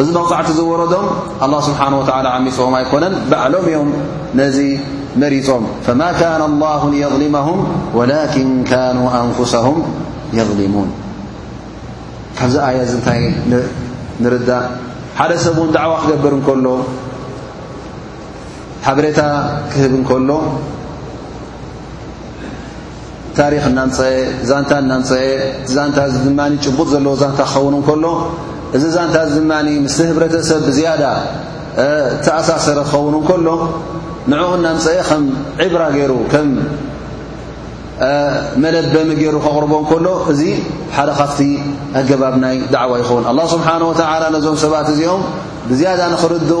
እዚ መቕጻዕቲ ዝወረዶም ኣላህ ስብሓን ወተዓላ ዓሚጾም ኣይኮነን ባዕሎም እዮም ነዚ መሪጾም ፈማ ካነ ኣላሁ ሊየظሊመሁም ወላኪን ካኑ ኣንፍሰሁም የظሊሙን ካብዚ ኣያ እዚ እንታይ ንርዳእ ሓደ ሰብ እውን ዳዕዋ ክገብር እንከሎ ሓበሬታ ክህብ እንከሎ ታሪኽ እናምፀአ ዛንታ እናምፀአ እቲ ዛንታ እዚ ድማ ጭቡጥ ዘለዎ ዛንታ ክኸውን እንከሎ እዚ ዛንታ እዚ ድማ ምስቲ ህብረተሰብ ብዝያዳ ተኣሳሰረ ክኸውን እንከሎ ንዕኡ እናምፀአ ከም ዕብራ ገይሩ ከም መለበሚ ገይሩ ከቕርቦ እንከሎ እዚ ሓደ ካብቲ ኣገባብ ናይ ዳዕዋ ይኸውን ኣላ ስብሓን ወተዓላ ነዞም ሰባት እዚኦም ብዝያዳ ንኽርድኡ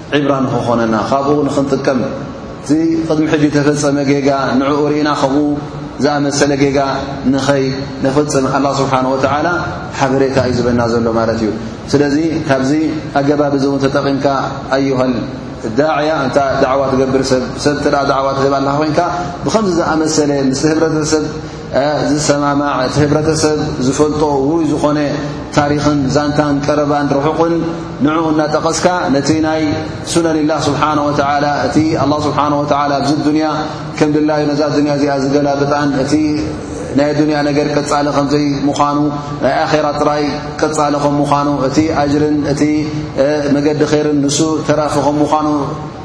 ዒብራ ንክኾነና ካብኡ ንክንጥቀም እቲ ቅድሚ ሕጂ ተፈጸመ ጌጋ ንዕኡ ርኢና ከምኡ ዝኣመሰለ ጌጋ ንኸይ ነፈጽም ኣላ ስብሓን ወተዓላ ሓበሬታ እዩ ዝበና ዘሎ ማለት እዩ ስለዚ ካብዚ ኣገባብ እዚ እውን ተጠቒምካ ኣዩሃል ዳዕያ እንታ ዳዕዋ ትገብር ሰብ ሰብ እተ ዳዕዋ ትህብ ኣለካ ኮይንካ ብኸምዚ ዝኣመሰለ ምስ ህብረተሰብ ዝሰማማዕ እቲ ህብረተሰብ ዝፈልጦ ውሩይ ዝኾነ ታሪኽን ዛንታን ቀረባን ርሑቕን ንዕኡ እናጠቐስካ ነቲ ናይ ሱነን ላ ስብሓን ወላ እቲ ኣ ስብሓን ወላ ኣብዚ ዱንያ ከም ድላዩ ነዛ ዱንያ እዚኣ ዝገላብጣን እቲ ናይ ኣዱንያ ነገር ቀጻሊ ከምዘይ ምዃኑ ናይ ኣኼራ ጥራይ ቀጻሊ ከም ምዃኑ እቲ ኣጅርን እቲ መገዲ ኼርን ንሱ ተራፊ ከም ምዃኑ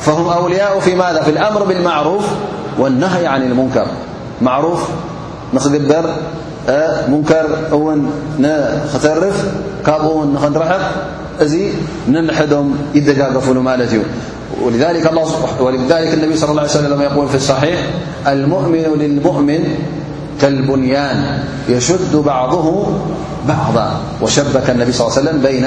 فه أوልيء ذ أም الرፍ والنهي عن المنكر معروف نقبر منكر ون نترف كبون نرحق ي ننحدم دجافل مالت ولذلك النبي صلى اله عليه وسلم م يقول في الصحيح المؤمن للمؤمن كالبنيان يشد بعضه بعضا وشبك النبي صلى له سلم بين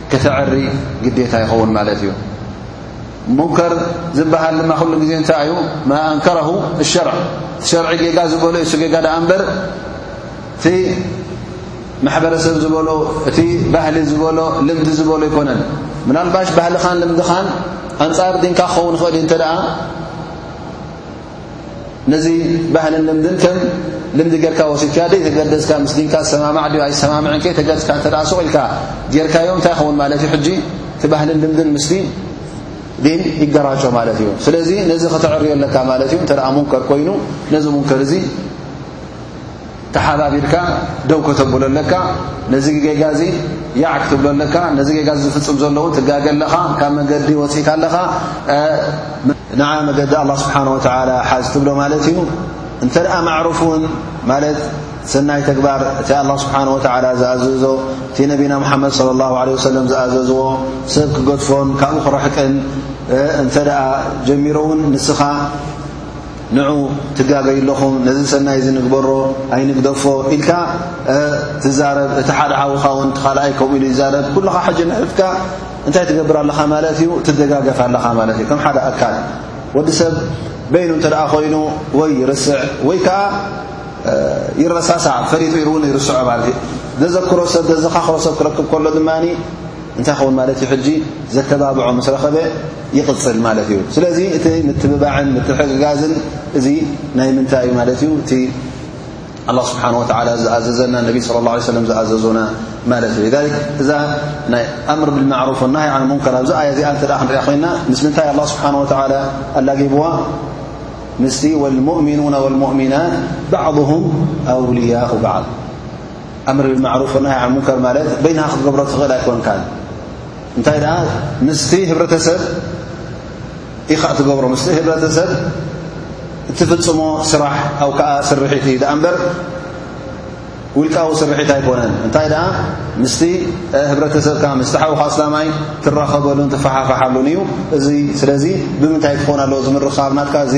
ከተዐሪ ግዴታ ይኸውን ማለት እዩ ሙንከር ዝበሃል ድማ ኩሉ ግዜ እንታይ እዩ ማ ኣንከረሁ ሸርዕ ሸርዒ ጌጋ ዝበሎ ዩ ጌጋ ዳኣ እንበር እቲ ማሕበረሰብ ዝበሎ እቲ ባህሊ ዝበሎ ልምዲ ዝበሎ ኣይኮነን ምናልባሽ ባህልኻን ልምድኻን ኣንጻር ድንካ ክኸውን ይኽእል እንተ ደኣ ነዚ ባህልን ልምድን ከም ልምዲ ጌርካ ወሲድካ ደይ ተገደዝካ ምስ ዲንካ ዝሰማማዕ ዩ ኣይሰማምዕን ከይ ተገፅካ እተ ሱቕ ኢልካ ጌርካዮም እንታይ ይኸውን ማለት እዩ ሕጂ እቲ ባህልን ልምድን ምስ ዲን ይገራጮ ማለት እዩ ስለዚ ነዚ ከተዕርዮ ኣለካ ማለት እዩ እተ ሙንከር ኮይኑ ነዚ ሙንከር እዙ ተሓባቢርካ ደው ከተብሎ ኣለካ ነዚ ጌጋ እዚ ያዕ ክትብሎ ኣለካ ነዚ ጌጋ እ ዝፍፅም ዘሎ ውን ትጋገ ኣለኻ ካብ መገዲ ወፂእካ ኣለኻ ንዓ መገዲ ኣላ ስብሓን ወተላ ሓዝ ትብሎ ማለት እዩ እንተ ደኣ ማዕሩፍ እውን ማለት ሰናይ ተግባር እቲ ኣላ ስብሓን ወተላ ዝኣዘዞ እቲ ነቢና ሙሓመድ ለ ላ ለ ወሰለም ዝኣዘዝዎ ሰብ ክገድፎን ካብኡ ክረሕቅን እንተ ደኣ ጀሚሮ እውን ንስኻ ንዑ ትጋገዩ ኣለኹም ነዚ ሰናይ እዚ ንግበሮ ኣይንግደፎ ኢልካ ትዛረብ እቲ ሓደ ሓውኻ ውን ኻልኣይ ከምኡ ኢሉ ይዛረብ ኩልኻ ሕጂ ንሕፍካ እንታይ ትገብር ኣለኻ ማለት እዩ ትደጋገፍ ኣለኻ ማለት እዩ ከም ሓደ ኣካል ወዲ ሰብ በይኑ እንተ ደኣ ኮይኑ ወይ ይርስዕ ወይ ከዓ ይረሳሳዕ ፈሊጡ ኢሉ እውን ይርስዖ ማለት እዩ ዘዘክሮ ሰብ ዘዘኻኽሮ ሰብ ክረክብ ከሎ ድማ እንታይ ክኸውን ማለት እዩ ሕጂ ዘተባብዖ ምስ ረኸበ ይቕፅል ማለት እዩ ስለዚ እቲ ምትብባዕን ምትሕግጋዝን እዚ ናይ ምንታይ እዩ ማለት እዩ እቲ ኣላ ስብሓን ወተላ ዝኣዘዘና ነቢ ስለ ላ ሰለም ዝኣዘዙና ማለት እዩ ሊክ እዛ ናይ ኣምር ብልማዕሩፍ ናይ ዓን ሙንከር ኣብዚ ኣያ እዚኣ እተ ክንሪኣ ኮይና ምስ ምንታይ ኣላ ስብሓን ወተላ ኣላጊብዋ ምስቲ ወልሙእሚኑና ወልሙእሚናት ባዕضሁም ኣውልያኡ ባዓል ኣምር ብማዕሩፍ ናይ ሙንከር ማለት በይንኻ ክትገብሮ ትኽእል ኣይኮንካን እንታይ ደኣ ምስቲ ህብረተሰብ ኢኻ እትገብሮ ምስቲ ህብረተሰብ እትፍጽሞ ስራሕ ኣው ከዓ ስርሒት እዩ ደኣ እምበር ውልቃዊ ስርሒት ኣይኮነን እንታይ ደኣ ምስቲ ህብረተሰብካ ምስቲ ሓውካ ኣስላማይ ትራኸበሉን ትፈሓፋሓሉን እዩ እዚ ስለዚ ብምንታይ ክኾን ኣለዎ ዝምርኻብ ናትካ እዚ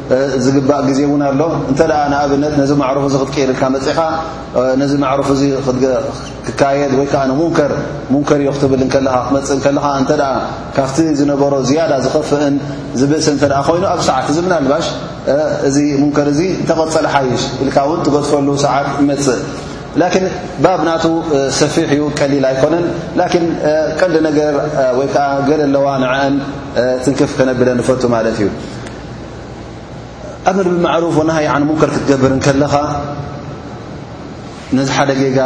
ዝግባእ ግዜ እውን ኣሎ እንተ ንኣብነት ነዚ ማዕሩፍ እዚ ክትቀይርልካ መፅኻ ነዚ ማዕሩፍ እዚ ክካየድ ወይ ከዓ ንሙንከር ሙንከር እዮ ክትብል ከለኻ ክትመፅእ ከለኻ እንተ ካብቲ ዝነበሮ ዝያዳ ዝኸፍእን ዝብእሰ እተ ኮይኑ ኣብ ሰዓት እዚ ምና ልባሽ እዚ ሙንከር እዚ እንተቐፀለ ሓይሽ ኢልካ እውን ትገድፈሉ ሰዓት ይመፅእ ላኪን ባብ ናቱ ሰፊሕ እዩ ቀሊል ኣይኮነን ላኪን ቀንዲ ነገር ወይ ከዓ ገለ ኣለዋ ንዐአን ትንክፍ ከነብለ ንፈቱ ማለት እዩ ኣምር ብማዕሩፍ ወናሃይ ዓን ሙንከር ክትገብር እንከለኻ ነዚ ሓደ ጌጋ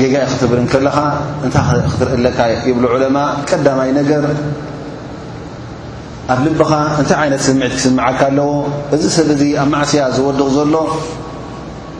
ጌጋ ዩ ክትብር እንከለኻ እንታይ ክትርኢ ኣለካ ይብሉ ዑለማ ቀዳማይ ነገር ኣብ ልብኻ እንታይ ዓይነት ስምዒት ክስምዓካ ኣለዎ እዚ ሰብ እዚ ኣብ ማዕስያ ዝወድቕ ዘሎ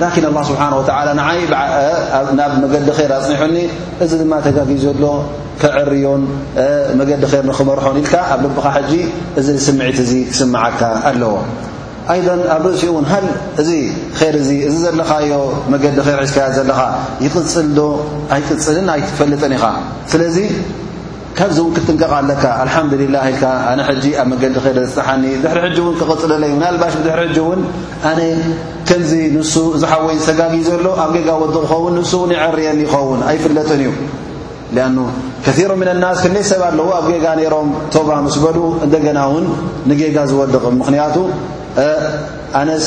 ላኪን ኣላ ስብሓን ወተላ ንዓይ ናብ መገዲ ር ኣፅኒሑኒ እዚ ድማ ተጋጊ ዘሎ ክዕርዮን መገዲ ር ንክመርሖን ኢልካ ኣብ ልብኻ ሕጂ እዚ ስምዒት እዚ ክስምዓካ ኣለዎ ኣይን ኣብ ርእሲኡ እውን ሃል እዚ ር እዚ እዚ ዘለኻዮ መገዲ ር ሒዝካዮ ዘለኻ ይቕፅል ዶ ኣይቅፅልን ኣይትፈልጥን ኢኻ ስለዚ ካብዚ እውን ክትጥንቀቕ ኣለካ ኣልሓምዱሊላ ኢልካ ኣነ ሕጂ ኣብ መገዲ ከደ ዝፀሓኒ ድሕሪ ሕጂ እውን ክቕፅለለይ ምናልባሽ ብድሕሪ ሕጂ እውን ኣነ ከምዚ ንሱ ዝሓወይ ሰጋጊ ዘሎ ኣብ ጌጋ ወዲ ክኸውን ንሱ እውን ይዐርየኒ ይኸውን ኣይፍለጥን እዩ ኣኑ ከሮ ምና ናስ ክንደይ ሰብ ኣለዎ ኣብ ጌጋ ነይሮም ቶባ ምስ በሉ እንደገና እውን ንጌጋ ዝወድቕ ምኽንያቱ ኣነስ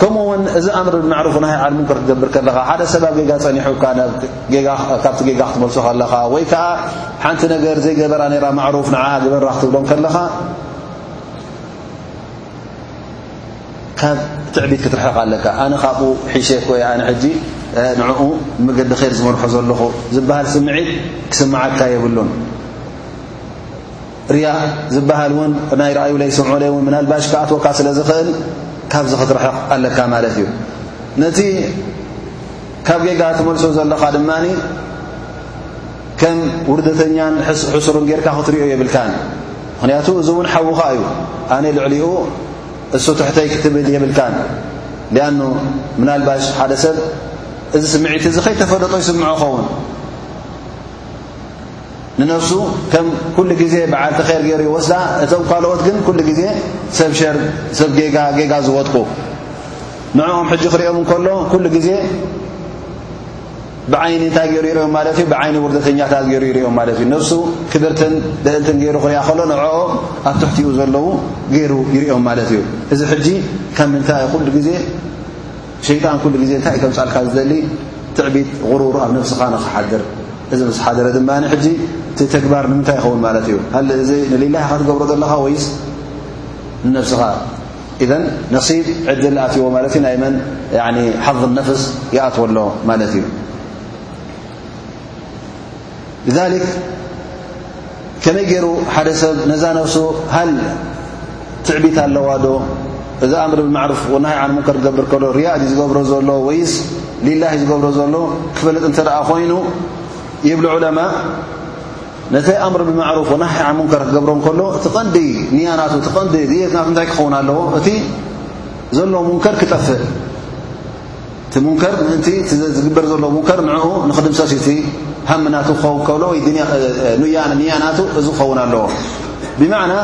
ከምኡ ውን እዚ ኣምር ብመዕሩፍ ናይ ዓል ሙንከር ክትገብር ከለኻ ሓደ ሰብ ኣብ ጌጋ ጸኒሑካ ካብቲ ጌጋ ክትመልሶ ከለኻ ወይ ከዓ ሓንቲ ነገር ዘይገበራ ነራ መዕሩፍ ንዓ ግበራ ክትብሎም ከለኻ ካብ ትዕቢት ክትርሕቕ ኣለካ ኣነ ካብኡ ሒሸ ኮ ኣነ ሕጂ ንዕኡ መገዲ ኸይር ዝመርሖ ዘለኹ ዝበሃል ስምዒት ክስምዓካ የብሉን ርያ ዝበሃል ውን ናይ ርኣዩለይ ስምዑለይ ን ምናልባሽ ክኣትወካ ስለ ዝኽእል ካብዚ ክትርሕቕ ኣለካ ማለት እዩ ነቲ ካብ ጌጋ ትመልሶ ዘለኻ ድማ ከም ውርደተኛን ሕሱርን ጌርካ ክትሪኦ የብልካን ምኽንያቱ እዚ እውን ሓዉኻ እዩ ኣነ ልዕሊኡ እሱ ትሕተይ ክትብል የብልካን ሊኣኑ ምናልባሽ ሓደ ሰብ እዚ ስምዒት እዚ ኸይተፈለጦ ይስምዖ ኸውን ንነብሱ ከም ኩሉ ግዜ በዓልቲ ኼር ገይሩ ይወስዳ እቶም ካልኦት ግን ኩሉ ግዜ ሰብ ሸር ሰብ ጌጋ ጌጋ ዝወጥቁ ንዕኦም ሕጂ ክሪኦም እንከሎ ኩሉ ግዜ ብዓይኒ እንታይ ገይሩ ይሪኦም ማለት እዩ ብዓይኒ ውርደተኛታት ገይሩ ይሪኦም ማለት እዩ ነብሱ ክብርትን ልእልትን ገይሩ ክሪኣ ከሎ ንዕኦም ኣብ ትሕቲኡ ዘለዉ ገይሩ ይሪኦም ማለት እዩ እዚ ሕጂ ካብ ምንታይ ኩሉ ግዜ ሸይጣን ኩሉ ግዜ እንታይ ከምጻልካ ዝደሊ ትዕቢት غሩር ኣብ ነብስኻ ንኽሓድር እዚ ምስ ሓደረ ድማ ሕጂ እቲ ተግባር ንምንታይ ይኸውን ማለት እዩ ሃ እዚ ንሌላ ኢኻ ትገብሮ ዘለኻ ወይስ ንነብስኻ ኢዘን ነሲብ ዕድል ኣትዎ ማለት እዩ ናይ መን ሓظ ነፍስ ይኣትወሎ ማለት እዩ لذلك ከመይ ገይሩ ሓደ ሰብ ነዛ ነፍሱ ሃል ትዕቢት ኣለዋ ዶ እዚ ኣምር ብማዕሩፍ ወናሃይ ዓን ሙንከር ዝገብር ከሎ ርያእ ዩ ዝገብሮ ዘሎ ወይስ ሊላህ ዩ ዝገብሮ ዘሎ ክፈልጥ እንተ ደኣ ኮይኑ ይብሉ ዑለማ ነቲ ኣምር ብማዕሩፍ ወናሃይ ዓን ሙንከር ክገብሮ ከሎ እቲ ቐንዲ ንያናቱ እቲ ቐንዲ ድየትናቱ እንታይ ክኸውን ኣለዎ እቲ ዘሎ ሙንከር ክጠፍእ እቲ ሙንከር ምእንቲ እቲ ዝግበር ዘሎ ሙንከር ንዕኡ ንኽድምሰስ እዩ እቲ ሃሚ ናቱ ክኸውን ከሎ ወይ ንያ ናቱ እዚ ክኸውን ኣለዎ ብማዕና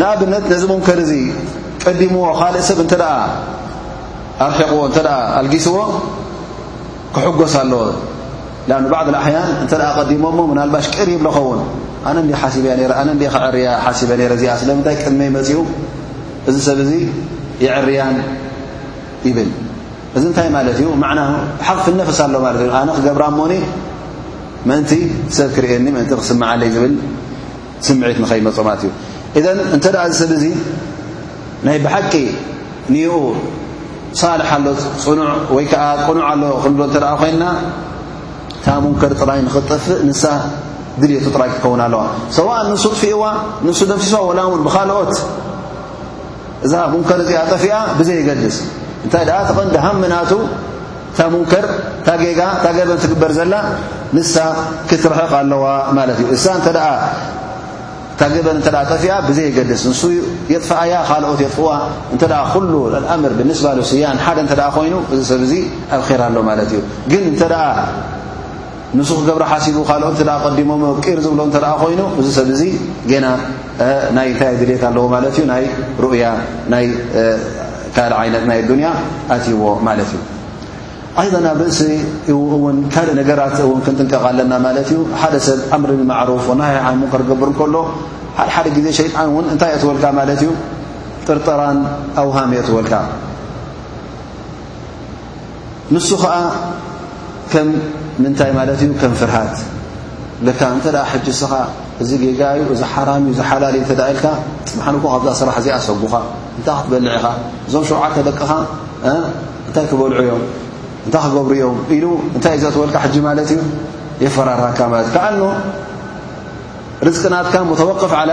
ንኣብነት ነዚ ሙንከር እዚ ቀዲምዎ ካልእ ሰብ እንተ ደኣ ኣርሒቕዎ እንተ ደኣ ኣልጊስዎ ክሕጐስ ኣለዎ ኣ ባዕድ ኣሕያን እንተ ደኣ ቀዲሞ እሞ ምናልባሽ ቅር ይብሎ ኸውን ኣነ እንዲ ሓሲብ እያ ነረ ኣነ እንዲ ክዕርያ ሓሲበ ነረ እዚኣ ስለምንታይ ቅድመይ መጺኡ እዚ ሰብ እዙ ይዕርያን ይብል እዚ እንታይ ማለት እዩ ማዕናሁ ሓቕፊ ነፍስ ኣሎ ማለት እዩ ኣነ ክገብራ እሞኒ ምእንቲ ሰብ ክርእየኒ ምእንቲ ክስምዓለይ ዝብል ስምዒት ንኸይመጾ ማለት እዩ እዘን እንተ ደኣ እዚ ሰብ እዙ ናይ ብሓቂ ንኡ ሳልሕ ኣሎ ፅኑዕ ወይ ከዓ ቅኑዕ ኣሎ ክንብሎ እንተ ደኣ ኮይንና እታ ሙንከር ጥራይ ንኽትጠፍእ ንሳ ድልዮቱ ጥራይ ክትከውን ኣለዋ ሰዋእ ንሱ ጥፍእዋ ንሱ ደምሲሶ ወላ እውን ብካልኦት እዛ ሙንከር እዚኣ ጠፊኣ ብዘይገድስ እንታይ ደኣ ተቐንዲ ሃምናቱ እታ ሙንከር እታ ጌጋ እታ ገበን ትግበር ዘላ ንሳ ክትርሕቕ ኣለዋ ማለት እዩ እሳ እተ እታ ገበን እተ ጠፊኣ ብዘይገድስ ንሱ የጥፍኣያ ካልኦት የጥፍዋ እንተ ኩሉ ኣምር ብንስባ ስያን ሓደ እተ ኮይኑ እዚ ሰብ እዚ ኣብ ኼራ ኣሎ ማለት እዩ ግን እተ ንሱ ክገብረ ሓሲቡ ካልኦት እንተ ቀዲሞም ቂር ዝብሎ እንተ ኮይኑ እዚ ሰብ እዚ ገና ናይ እንታይ ድልት ኣለዎ ማለት እዩ ናይ ሩእያ ናይ ካልእ ዓይነት ናይ ኣዱንያ ኣትይዎ ማለት እዩ ኣይዘ ኣብ ርእሲ እውን ካልእ ነገራት እውን ክንጥንቀቕ ኣለና ማለት እዩ ሓደ ሰብ ኣምሪ ብማዕሩፍ ወናሃይ ዓን ሙንከር ክገብር ከሎ ሓደ ሓደ ግዜ ሸይጣን እውን እንታይ የእትወልካ ማለት እዩ ጥርጠራን ኣውሃም የእትወልካ ንሱ ኸኣ ከም ምንታይ ማለት እዩ ከም ፍርሃት ለካ እንተ ሕጂ እስኻ እዚ ጌጋ እዩ እዚ ሓራም እዩ እዚ ሓላል እዩ እተ ኢልካ ፅባሕንኮ ካብዛ ስራሕ እዚኣ ሰጉኻ እንታይ ክትበልዕ ኢኻ እዞም ሸውዓተ ደቅኻ እንታይ ክበልዑ እዮም እንታይ ክገብሩ እዮም ኢሉ እንታይ እዩ ዘእትወልካ ሕጂ ማለት እዩ የፈራርሃካ ማለት ከኣ ርዝቂ ናትካ ሙተወቅፍ ዓላ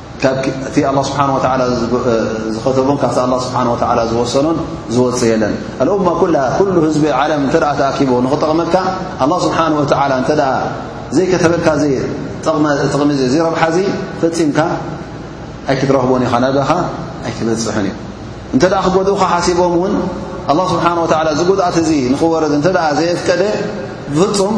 ካብቲ ኣላ ስብሓን ወላ ዝኸተቦን ካብቲ ኣላ ስብሓን ወላ ዝወሰኖን ዝወፅ የለን ኣልኡማ ኩላ ኩሉ ህዝቢ ዓለም እንተ ተኣኪቦ ንኽጠቕመካ ኣላ ስብሓን ወላ እንተ ዘይከተበልካ ጥቕሚ እ እዙ ረብሓ እዙ ፈፂምካ ኣይክትረኽቦን ኢኻ ናባኻ ኣይክበፅሕን እዩ እንተ ክጎድኡካ ሓሲቦም እውን ኣላ ስብሓን ወላ ዝጉድኣት እዙ ንኽወረድ እንተ ዘየፍቀደ ብፍፁም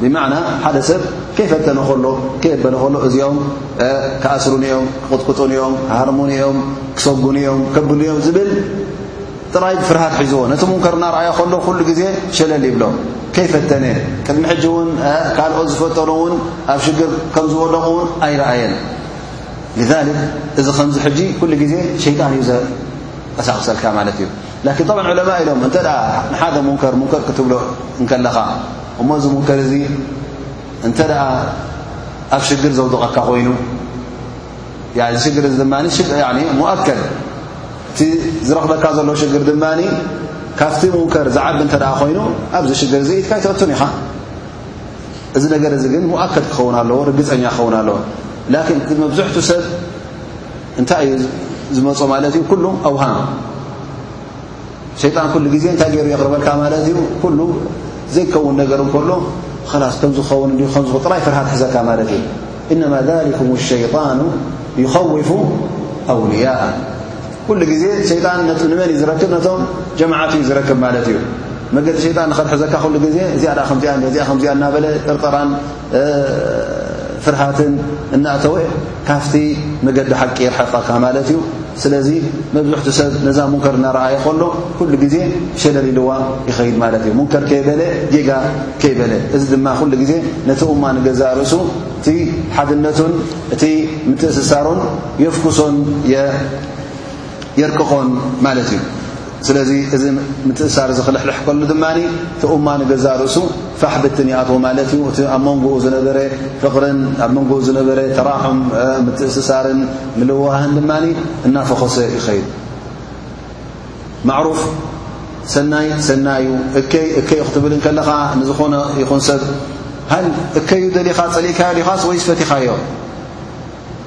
ብማዕና ሓደ ሰብ ከይፈተነ ከሎ ከየበለ ከሎ እዚኦም ክኣስሩኒ እዮም ክቕጥቅጡኒ እዮም ክሃርሙኒ እዮም ክሰጉኒ እዮም ከብሉ እዮም ዝብል ጥራይ ፍርሃት ሒዝዎ ነቲ ሙንከር እናርኣዮ ከሎ ኩሉ ግዜ ሸለል ይብሎ ከይፈተነ ቅድሚ ሕጂ እውን ካልኦት ዝፈተኑ እውን ኣብ ሽግር ከም ዝወደቑ እውን ኣይረኣየን ذልክ እዚ ከምዚ ሕጂ ኩሉ ግዜ ሸይጣን እዩ ዘቀሳቕሰልካ ማለት እዩ ላኪን ብ ዕለማ ኢሎም እንተ ንሓደ ሙንከር ሙንከር ክትብሎ እንከለኻ እሞ እዚ ሙንከር እዚ እንተ ኣብ ሽግር ዘውድቐካ ኮይኑ እዚ ሽግር እዚ ድማ ሙኣከል እቲ ዝረኽበካ ዘሎ ሽግር ድማ ካብቲ ሙንከር ዝዓቢ እንተ ኮይኑ ኣብዚ ሽግር እዚ ኢትካ ይትእቱን ኢኻ እዚ ነገር እዚ ግን ሙኣከል ክኸውን ኣለዎ ርግፀኛ ክኸውን ኣለዎ ላኪን እቲ መብዝሕቱ ሰብ እንታይ እዩ ዝመፁ ማለት እዩ ኩሉ ኣውሃም ሸይጣን ኩሉ ግዜ እንታይ ገይሩ የቕርበልካ ማለት እዩ ኩሉ ዘይከውን ነገር እንከሎ ኸላስ ከም ዝኸውን እንዲ ከም ዝኹ ጥራይ ፍርሃት ሕዘካ ማለት እዩ እነማ ذሊኩም ሸይጣኑ ይኸውፉ ኣውልያ ኩሉ ግዜ ሸይጣን ንመን እዩ ዝረክብ ነቶም ጀማዓት እዩ ዝረክብ ማለት እዩ መገዲ ሸይጣን ንኸትሕዘካ ኩሉ ግዜ እዚኣ ዳኣ ከምዚኣ እዚኣ ከምዚኣ እናበለ ጥርጠራን ፍርሃትን እናእተወ ካፍቲ መገዲ ሓቂ ይርሓቃካ ማለት እዩ ስለዚ መብዝሕቱ ሰብ ነዛ ሙንከር እናረኣየ ከሎ ኩሉ ግዜ ሸለል ኢልዋ ይኸይድ ማለት እዩ ሙንከር ከይበለ ጌጋ ከይበለ እዚ ድማ ኩሉ ግዜ ነቲ እማ ንገዛእ ርእሱ እቲ ሓድነቱን እቲ ምትእስሳሮን የፍኩሶን የርቅቆን ማለት እዩ ስለዚ እዚ ምትእሳር እዚ ክልሕልሕ ከሉ ድማ እቲ እማ ንገዛ ርእሱ ፋሕ ብትን ይኣትዎ ማለት እዩ እቲ ኣብ መንጎኡ ዝነበረ ፍቕርን ኣብ መንጎኡ ዝነበረ ተራሑም ምትእስሳርን ምልዋህን ድማ እናፈኾሰ ይኸይድ ማዕሩፍ ሰናይ ሰናዩ እከይ እከይ ክትብል ከለኻ ንዝኾነ ይኹን ሰብ ሃ እከዩ ደሊኻ ጸሊእካዮ ዲኻስ ወይስ ፈቲኻዮ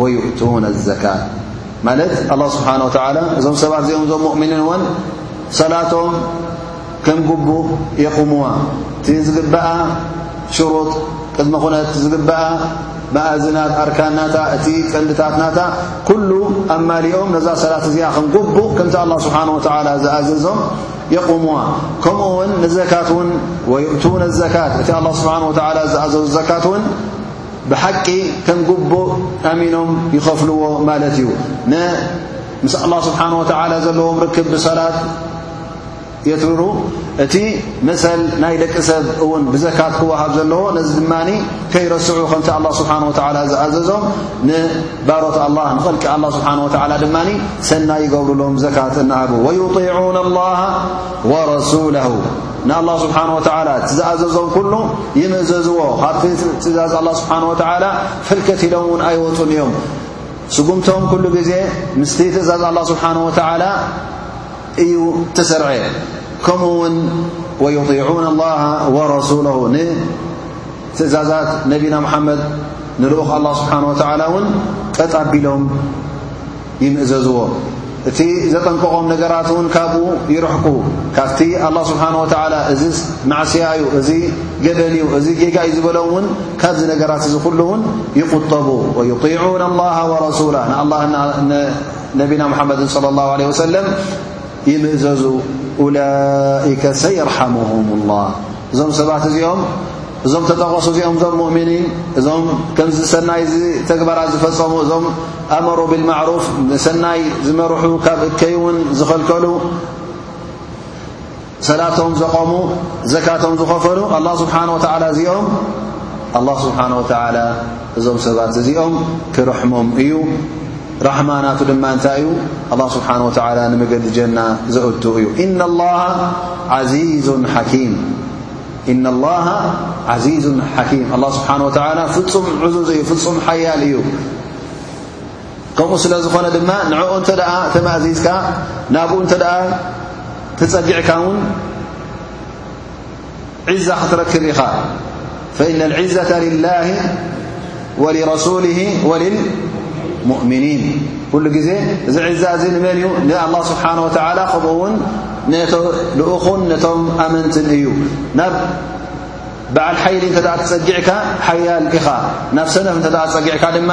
ወዩእቱነ ኣዘካ ማለት ኣላ ስብሓን ወተዓላ እዞም ሰባት እዚኦም እዞም ሙእምኒን እውን ሰላቶም ከም ግቡእ የቑምዋ እቲ ዝግበኣ ሽሩጥ ቅድሚ ኹነት ዝግበኣ መእዝናት ኣርካናታ እቲ ቀንድታትናታ ኩሉ ኣማሊኦም ነዛ ሰላት እዚኣ ከም ግቡእ ከምቲ ኣላ ስብሓን ወተዓላ ዝኣዘዞም የቑምዋ ከምኡ ውን ንዘካት ውን ወዩእቱነ ኣዘካት እቲ ኣላ ስብሓን ወተዓላ ዝኣዘዙ ዘካት እውን ብሓቂ ከም ግቡእ ኣሚኖም ይኸፍልዎ ማለት እዩ ን ምስ ኣላ ስብሓን ወተዓላ ዘለዎም ርክብ ብሰላት የትርሩ እቲ መሰል ናይ ደቂ ሰብ እውን ብዘካት ክወሃብ ዘለዎ ነዚ ድማ ከይረስዑ ከምቲ ኣላ ስብሓን ወተዓላ ዝኣዘዞም ንባሮት ኣላ ንኸልቂ ኣላ ስብሓን ወተዓላ ድማ ሰናይ ይገብሩሎም ዘካት እናሃቡ ወዩጢዑን ኣላ ወረሱለሁ ንኣላ ስብሓን ወተዓላ እቲ ዝኣዘዞም ኩሉ ይምእዘዝዎ ካብቲ ትእዛዝ ኣላ ስብሓን ወተዓላ ፍልከት ኢሎም እውን ኣይወፁን እዮም ስጉምቶም ኩሉ ግዜ ምስቲ ትእዛዝ ኣላ ስብሓን ወተዓላ እዩ ተሰርዐ ከምኡ ውን ወዩጢዑን ኣላሃ ወረሱለ ንትእዛዛት ነቢና ሙሓመድ ንልኡኽ ኣላ ስብሓን ወተዓላ እውን ቀጣቢሎም ይምእዘዝዎ እቲ ዘጠንቀቖም ነገራት እውን ካብኡ ይርሕቁ ካብቲ ኣላ ስብሓን ወተዓላ እዚ ማዕስያ እዩ እዚ ገበን እዩ እዚ ጌጋ እዩ ዝበሎም እውን ካብዚ ነገራት እዚ ኩሉ እውን ይቁጠቡ ወዩጢዑን ኣላሃ ወረሱላ ንኣላ ነቢና ሙሓመድን ለ ላሁ ለ ወሰለም ይምእዘዙ ኡላይከ ሰይርሓሙሁም ላ እዞም ሰባት እዚኦም እዞም ተጠቐሱ እዚኦም እዞም ሙእምኒን እዞም ከምዚ ሰናይ ተግባራት ዝፈፀሙ እዞም ኣመሩ ብልማዕሩፍ ሰናይ ዝመርሑ ካብ እከይ እውን ዝኸልከሉ ሰላቶም ዘቐሙ ዘካቶም ዝኸፈሉ ኣላ ስብሓን ወተዓላ እዚኦም ኣላ ስብሓን ወተዓላ እዞም ሰባት እዚኦም ክርሕሞም እዩ ራሕማ ናቱ ድማ እንታይ እዩ ኣላ ስብሓን ወተዓላ ንመገዲ ጀና ዘእቱ እዩ ኢነ ላሃ ዓዚዙን ሓኪም ኢነ ላሃ ዓዚዙን ሓኪም ኣላ ስብሓን ወተዓላ ፍጹም ዕዙዝ እዩ ፍጹም ሓያል እዩ ከምኡ ስለ ዝኾነ ድማ ንዕኡ እንተ ደኣ ተማእዚዝካ ናብኡ እንተ ደኣ ተጸጊዕካ እውን ዒዛ ክትረክብ ኢኻ ፈኢነ ልዒዘተ ልላህ ወሊረሱልህ ወልልሙእምኒን ኩሉ ግዜ እዚ ዒዛ እዚ ንመን እዩ ንኣላ ስብሓን ወተዓላ ከምኡ ውን ነቶ ልኡኹን ነቶም ኣመንትን እዩ ናብ በዓል ሓይሊ እንተ ተፀጊዕካ ሓያል ኢኻ ናብ ሰነፍ እንተ ፀጊዕካ ድማ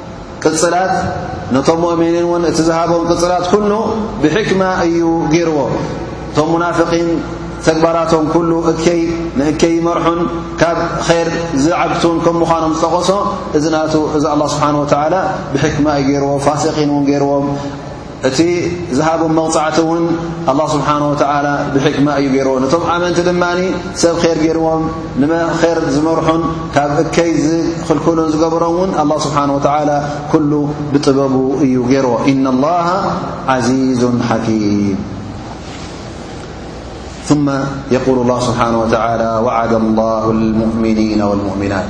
ቅጽላት ነቶም ሙእሚኒን እውን እቲ ዝሃቦም ቅጽላት ኩሉ ብሕክማ እዩ ገይርዎ እቶም ሙናፍቒን ተግባራቶም ኩሉ እከይ ንእከይ ይመርሑን ካብ ኼር ዝዓግቱን ከም ምዃኖም ዝጠቐሶ እዚ ናቱ እዚ ኣላ ስብሓን ወተዓላ ብሕክማ እዩ ገይርዎ ፋሲቒን እውን ገይርዎም እቲ ዝሃቦም መቕጻዕቲ እውን ኣላህ ስብሓን ወተዓላ ብሕክማ እዩ ገይርዎ ነቶም ኣመንቲ ድማ ሰብ ኼር ገይርዎም ንመኼር ዝመርሑን ካብ እከይ ዝኽልክሉን ዝገበሮም እውን ኣላ ስብሓን ወተዓላ ኵሉ ብጥበቡ እዩ ገይርዎ እና ላሃ ዓዚዙን ሓኪም ثመ የቁሉ ላ ስብሓን ወተዓላ ወዓደ ላሁ ልሙእምኒና ወልሙእምናት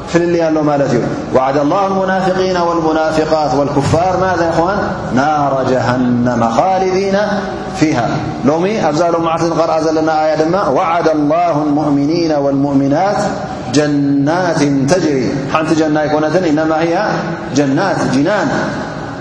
ل لمالت وعد الله المنافقين والمنافقات والكفار ماذا ا إخوان نار جهنم خالدين فيها لومي أفزالمع قر أزل لنا آيا دما وعد الله المؤمنين والمؤمنات جنات تجري نت جنايكنة إنما هي جنات جنان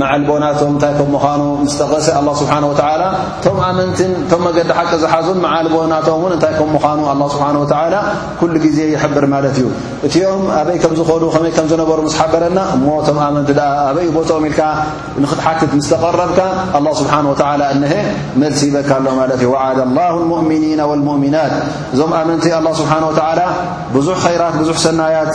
መዓልቦናቶም እንታይ ከም ምዃኑ ምስ ጠቐሰ ኣላ ስብሓን ወተዓላ እቶም ኣመንትን እቶም መገዲ ሓቂ ዝሓዙን መዓልቦናቶም እውን እንታይ ከም ምዃኑ ኣላ ስብሓን ወተዓላ ኵሉ ግዜ ይሕብር ማለት እዩ እቲኦም ኣበይ ከም ዝኸዱ ከመይ ከም ዝነበሩ ምስ ሓበረና እሞ እቶም ኣመንቲ ድኣ ኣበይ እዩ ቦትኦም ኢልካ ንኽትሓትት ምስ ተቐረብካ ኣላ ስብሓን ወተዓላ እንሀ መልሲ ይበካ ኣሎ ማለት እዩ ወዓደ ላሁ ልሙእምኒና ወልሙእሚናት እዞም ኣመንቲ ኣላ ስብሓን ወተዓላ ብዙሕ ኸይራት ብዙሕ ሰናያት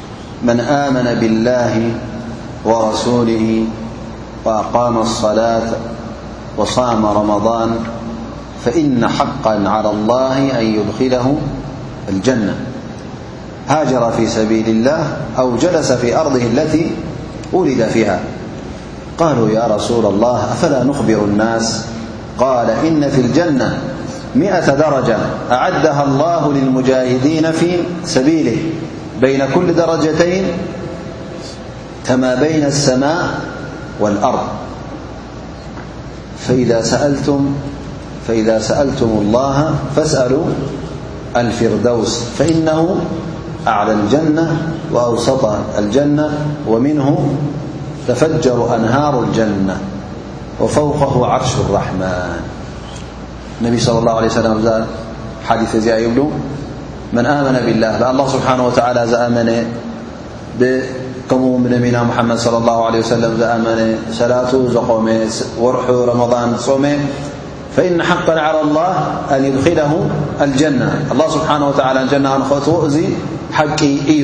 من آمن بالله ورسوله وأقام الصلاة وصام رمضان فإن حقا على الله أن يدخله الجنة هاجر في سبيل الله أو جلس في أرضه التي ولد فيها قالوا يا رسول الله أفلا نخبر الناس قال إن في الجنة مئة درجة أعدها الله للمجاهدين في سبيله بين كل درجتين كما بين السماء والأرض فإذا سألتم الله فاسألوا الفردوس فإنه أعلى الجنة وأوسط الجنة ومنه تفجر أنهار الجنة وفوقه عرش الرحمن انبي صلى الله عليه وسلم حديث እ يبل من آمن بالله الله سبحانه وتعالى زأمن كم نبنا محمد صلى الله عليه وسلم زآمن سلت ዝقم ورح رمضان صم فإن حقا على الله أن يدخله الجنة الله سبحانه وتعالى اجنة نخطዎ እዚ حቂ እዩ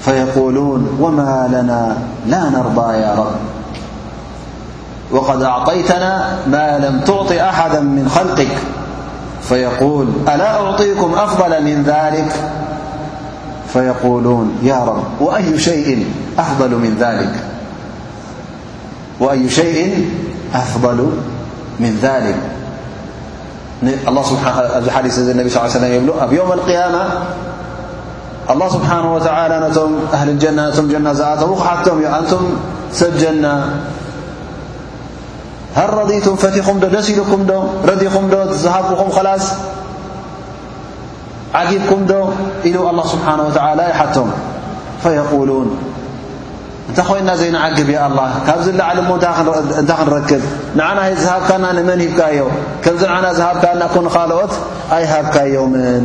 فيقولون وما لنا لا نرضى يا رب وقد أعطيتنا ما لم تعط أحدا من خلقك فيقول ألا أعطيكم أفضل من ذلك فيقولون يا رب وأي شيء أفضل من ذلك الله احث الني صل لي وسلم يبلؤها يوم القيامة ኣላ ስብሓን ወተላ ነቶም ኣህሊ ጀና ነቶም ጀና ዝኣተዉ ክሓቶም እዩ ኣንቱም ሰብ ጀና ሃል ረዲቱም ፈቲኹም ዶ ደስ ኢልኩም ዶ ረዲኹም ዶ ዝሃብኹም ኸላስ ዓጊብኩም ዶ ኢሉ ኣላ ስብሓን ወተላ ይሓቶም ፈየቁሉን እንተ ኾይና ዘይንዓግብ እየ ኣላ ካብዚ ላዕሊ እሞ እንታ ክንረክብ ንዓና ዝሃብካና ንመን ሂብካዮ ከምዚ ንዓና ዝሃብካና ኮንኻልኦት ኣይሃብካዮምን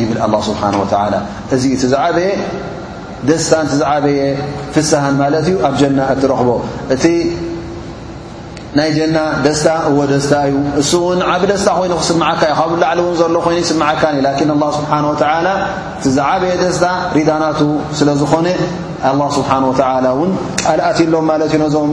ይብል ኣላ ስብሓን ወተላ እዚ እቲ ዝዓበየ ደስታን እቲ ዝዓበየ ፍስሃን ማለት እዩ ኣብ ጀና እትረኽቦ እቲ ናይ ጀና ደስታ እዎ ደስታ እዩ እሱ እውን ዓብ ደስታ ኮይኑ ክስምዓካ እዩ ካብ ላዕሊ እውን ዘሎ ኮይኑ ይስምዓካ እዩ ላኪን ኣላ ስብሓን ወተላ እቲ ዝዓበየ ደስታ ሪዳናቱ ስለ ዝኾነ ኣላ ስብሓን ወተላ እውን ቃልኣት ሎም ማለት እዩ ነዞም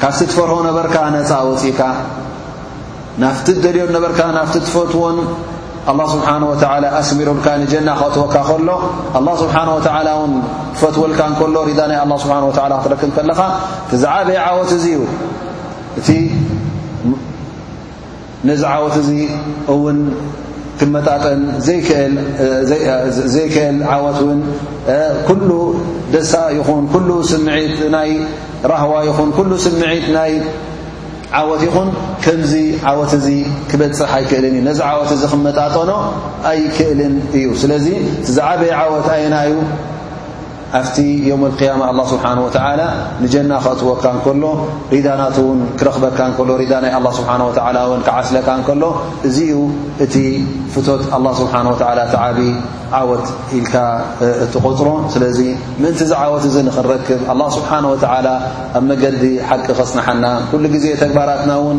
ካብቲ ትፈርሆ ነበርካ ነጻ ወጺእካ ናፍቲ ትደልዮ ነበርካ ናፍቲ ትፈትዎን ኣላ ስብሓን ወተዓላ ኣስሚሩልካ ንጀና ክእትወካ ከሎ ኣላ ስብሓን ወተዓላ እውን ክፈትወልካ እንከሎ ሪዳ ናይ ኣላ ስብሓን ወተዓላ ክትረክብ ከለኻ እቲ ዝዓበየ ዓወት እዙ እዩ እቲ ነዚ ዓወት እዚ እውን ክመጣጠን ዘይክእል ዓወት እውን ኩሉ ደስታ ይኹን ኩሉ ስምዒት ናይ ራህዋ ይኹን ኩሉ ስምዒት ናይ ዓወት ይኹን ከምዚ ዓወት እዚ ክበፅሕ ኣይክእልን እዩ ነዚ ዓወት እዚ ክመጣጠኖ ኣይክእልን እዩ ስለዚ እቲ ዝዓበየ ዓወት ኣየና እዩ ኣብቲ ዮም ኣልቅያማ ኣላ ስብሓን ወተዓላ ንጀና ክእትወካ እንከሎ ሪዳ ናት እውን ክረኽበካ እንከሎ ሪዳ ናይ ኣላ ስብሓን ወተዓላ እውን ክዓስለካ እንከሎ እዚ እዩ እቲ ፍቶት ኣላ ስብሓን ወተዓላ ተዓቢ ዓወት ኢልካ እትቆፅሮ ስለዚ ምእንቲ ዝዓወት እዚ ንኽንረክብ ኣላ ስብሓን ወተዓላ ኣብ መገዲ ሓቂ ከፅንሓና ኩሉ ግዜ ተግባራትና እውን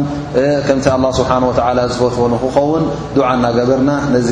ከምቲ ኣላ ስብሓን ወተዓላ ዝፈትዎ ንክኸውን ዱዓ እናገበርና ነዚ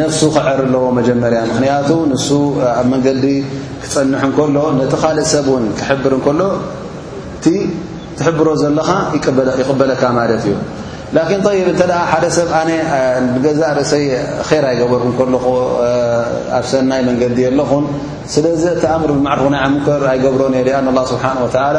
ነፍሱ ክዕር ኣለዎ መጀመርያ ምክንያቱ ንሱ ኣብ መንገዲ ክጸንሕ እንከሎ ነቲ ካልእ ሰብ ውን ክሕብር እንከሎ እቲ ትሕብሮ ዘለኻ ይቕበለካ ማለት እዩ ላኪን ይብ እንተ ሓደ ሰብ ኣነ ገዛእ ርእሰይ ር ኣይገበርኩ ከለኹ ኣብ ሰናይ መንገዲ ኣለኹን ስለዚ እቲ ኣምር ብማዕርኹ ናይ ዓምከር ኣይገብሮን እየ ኣ ስብሓን ወተላ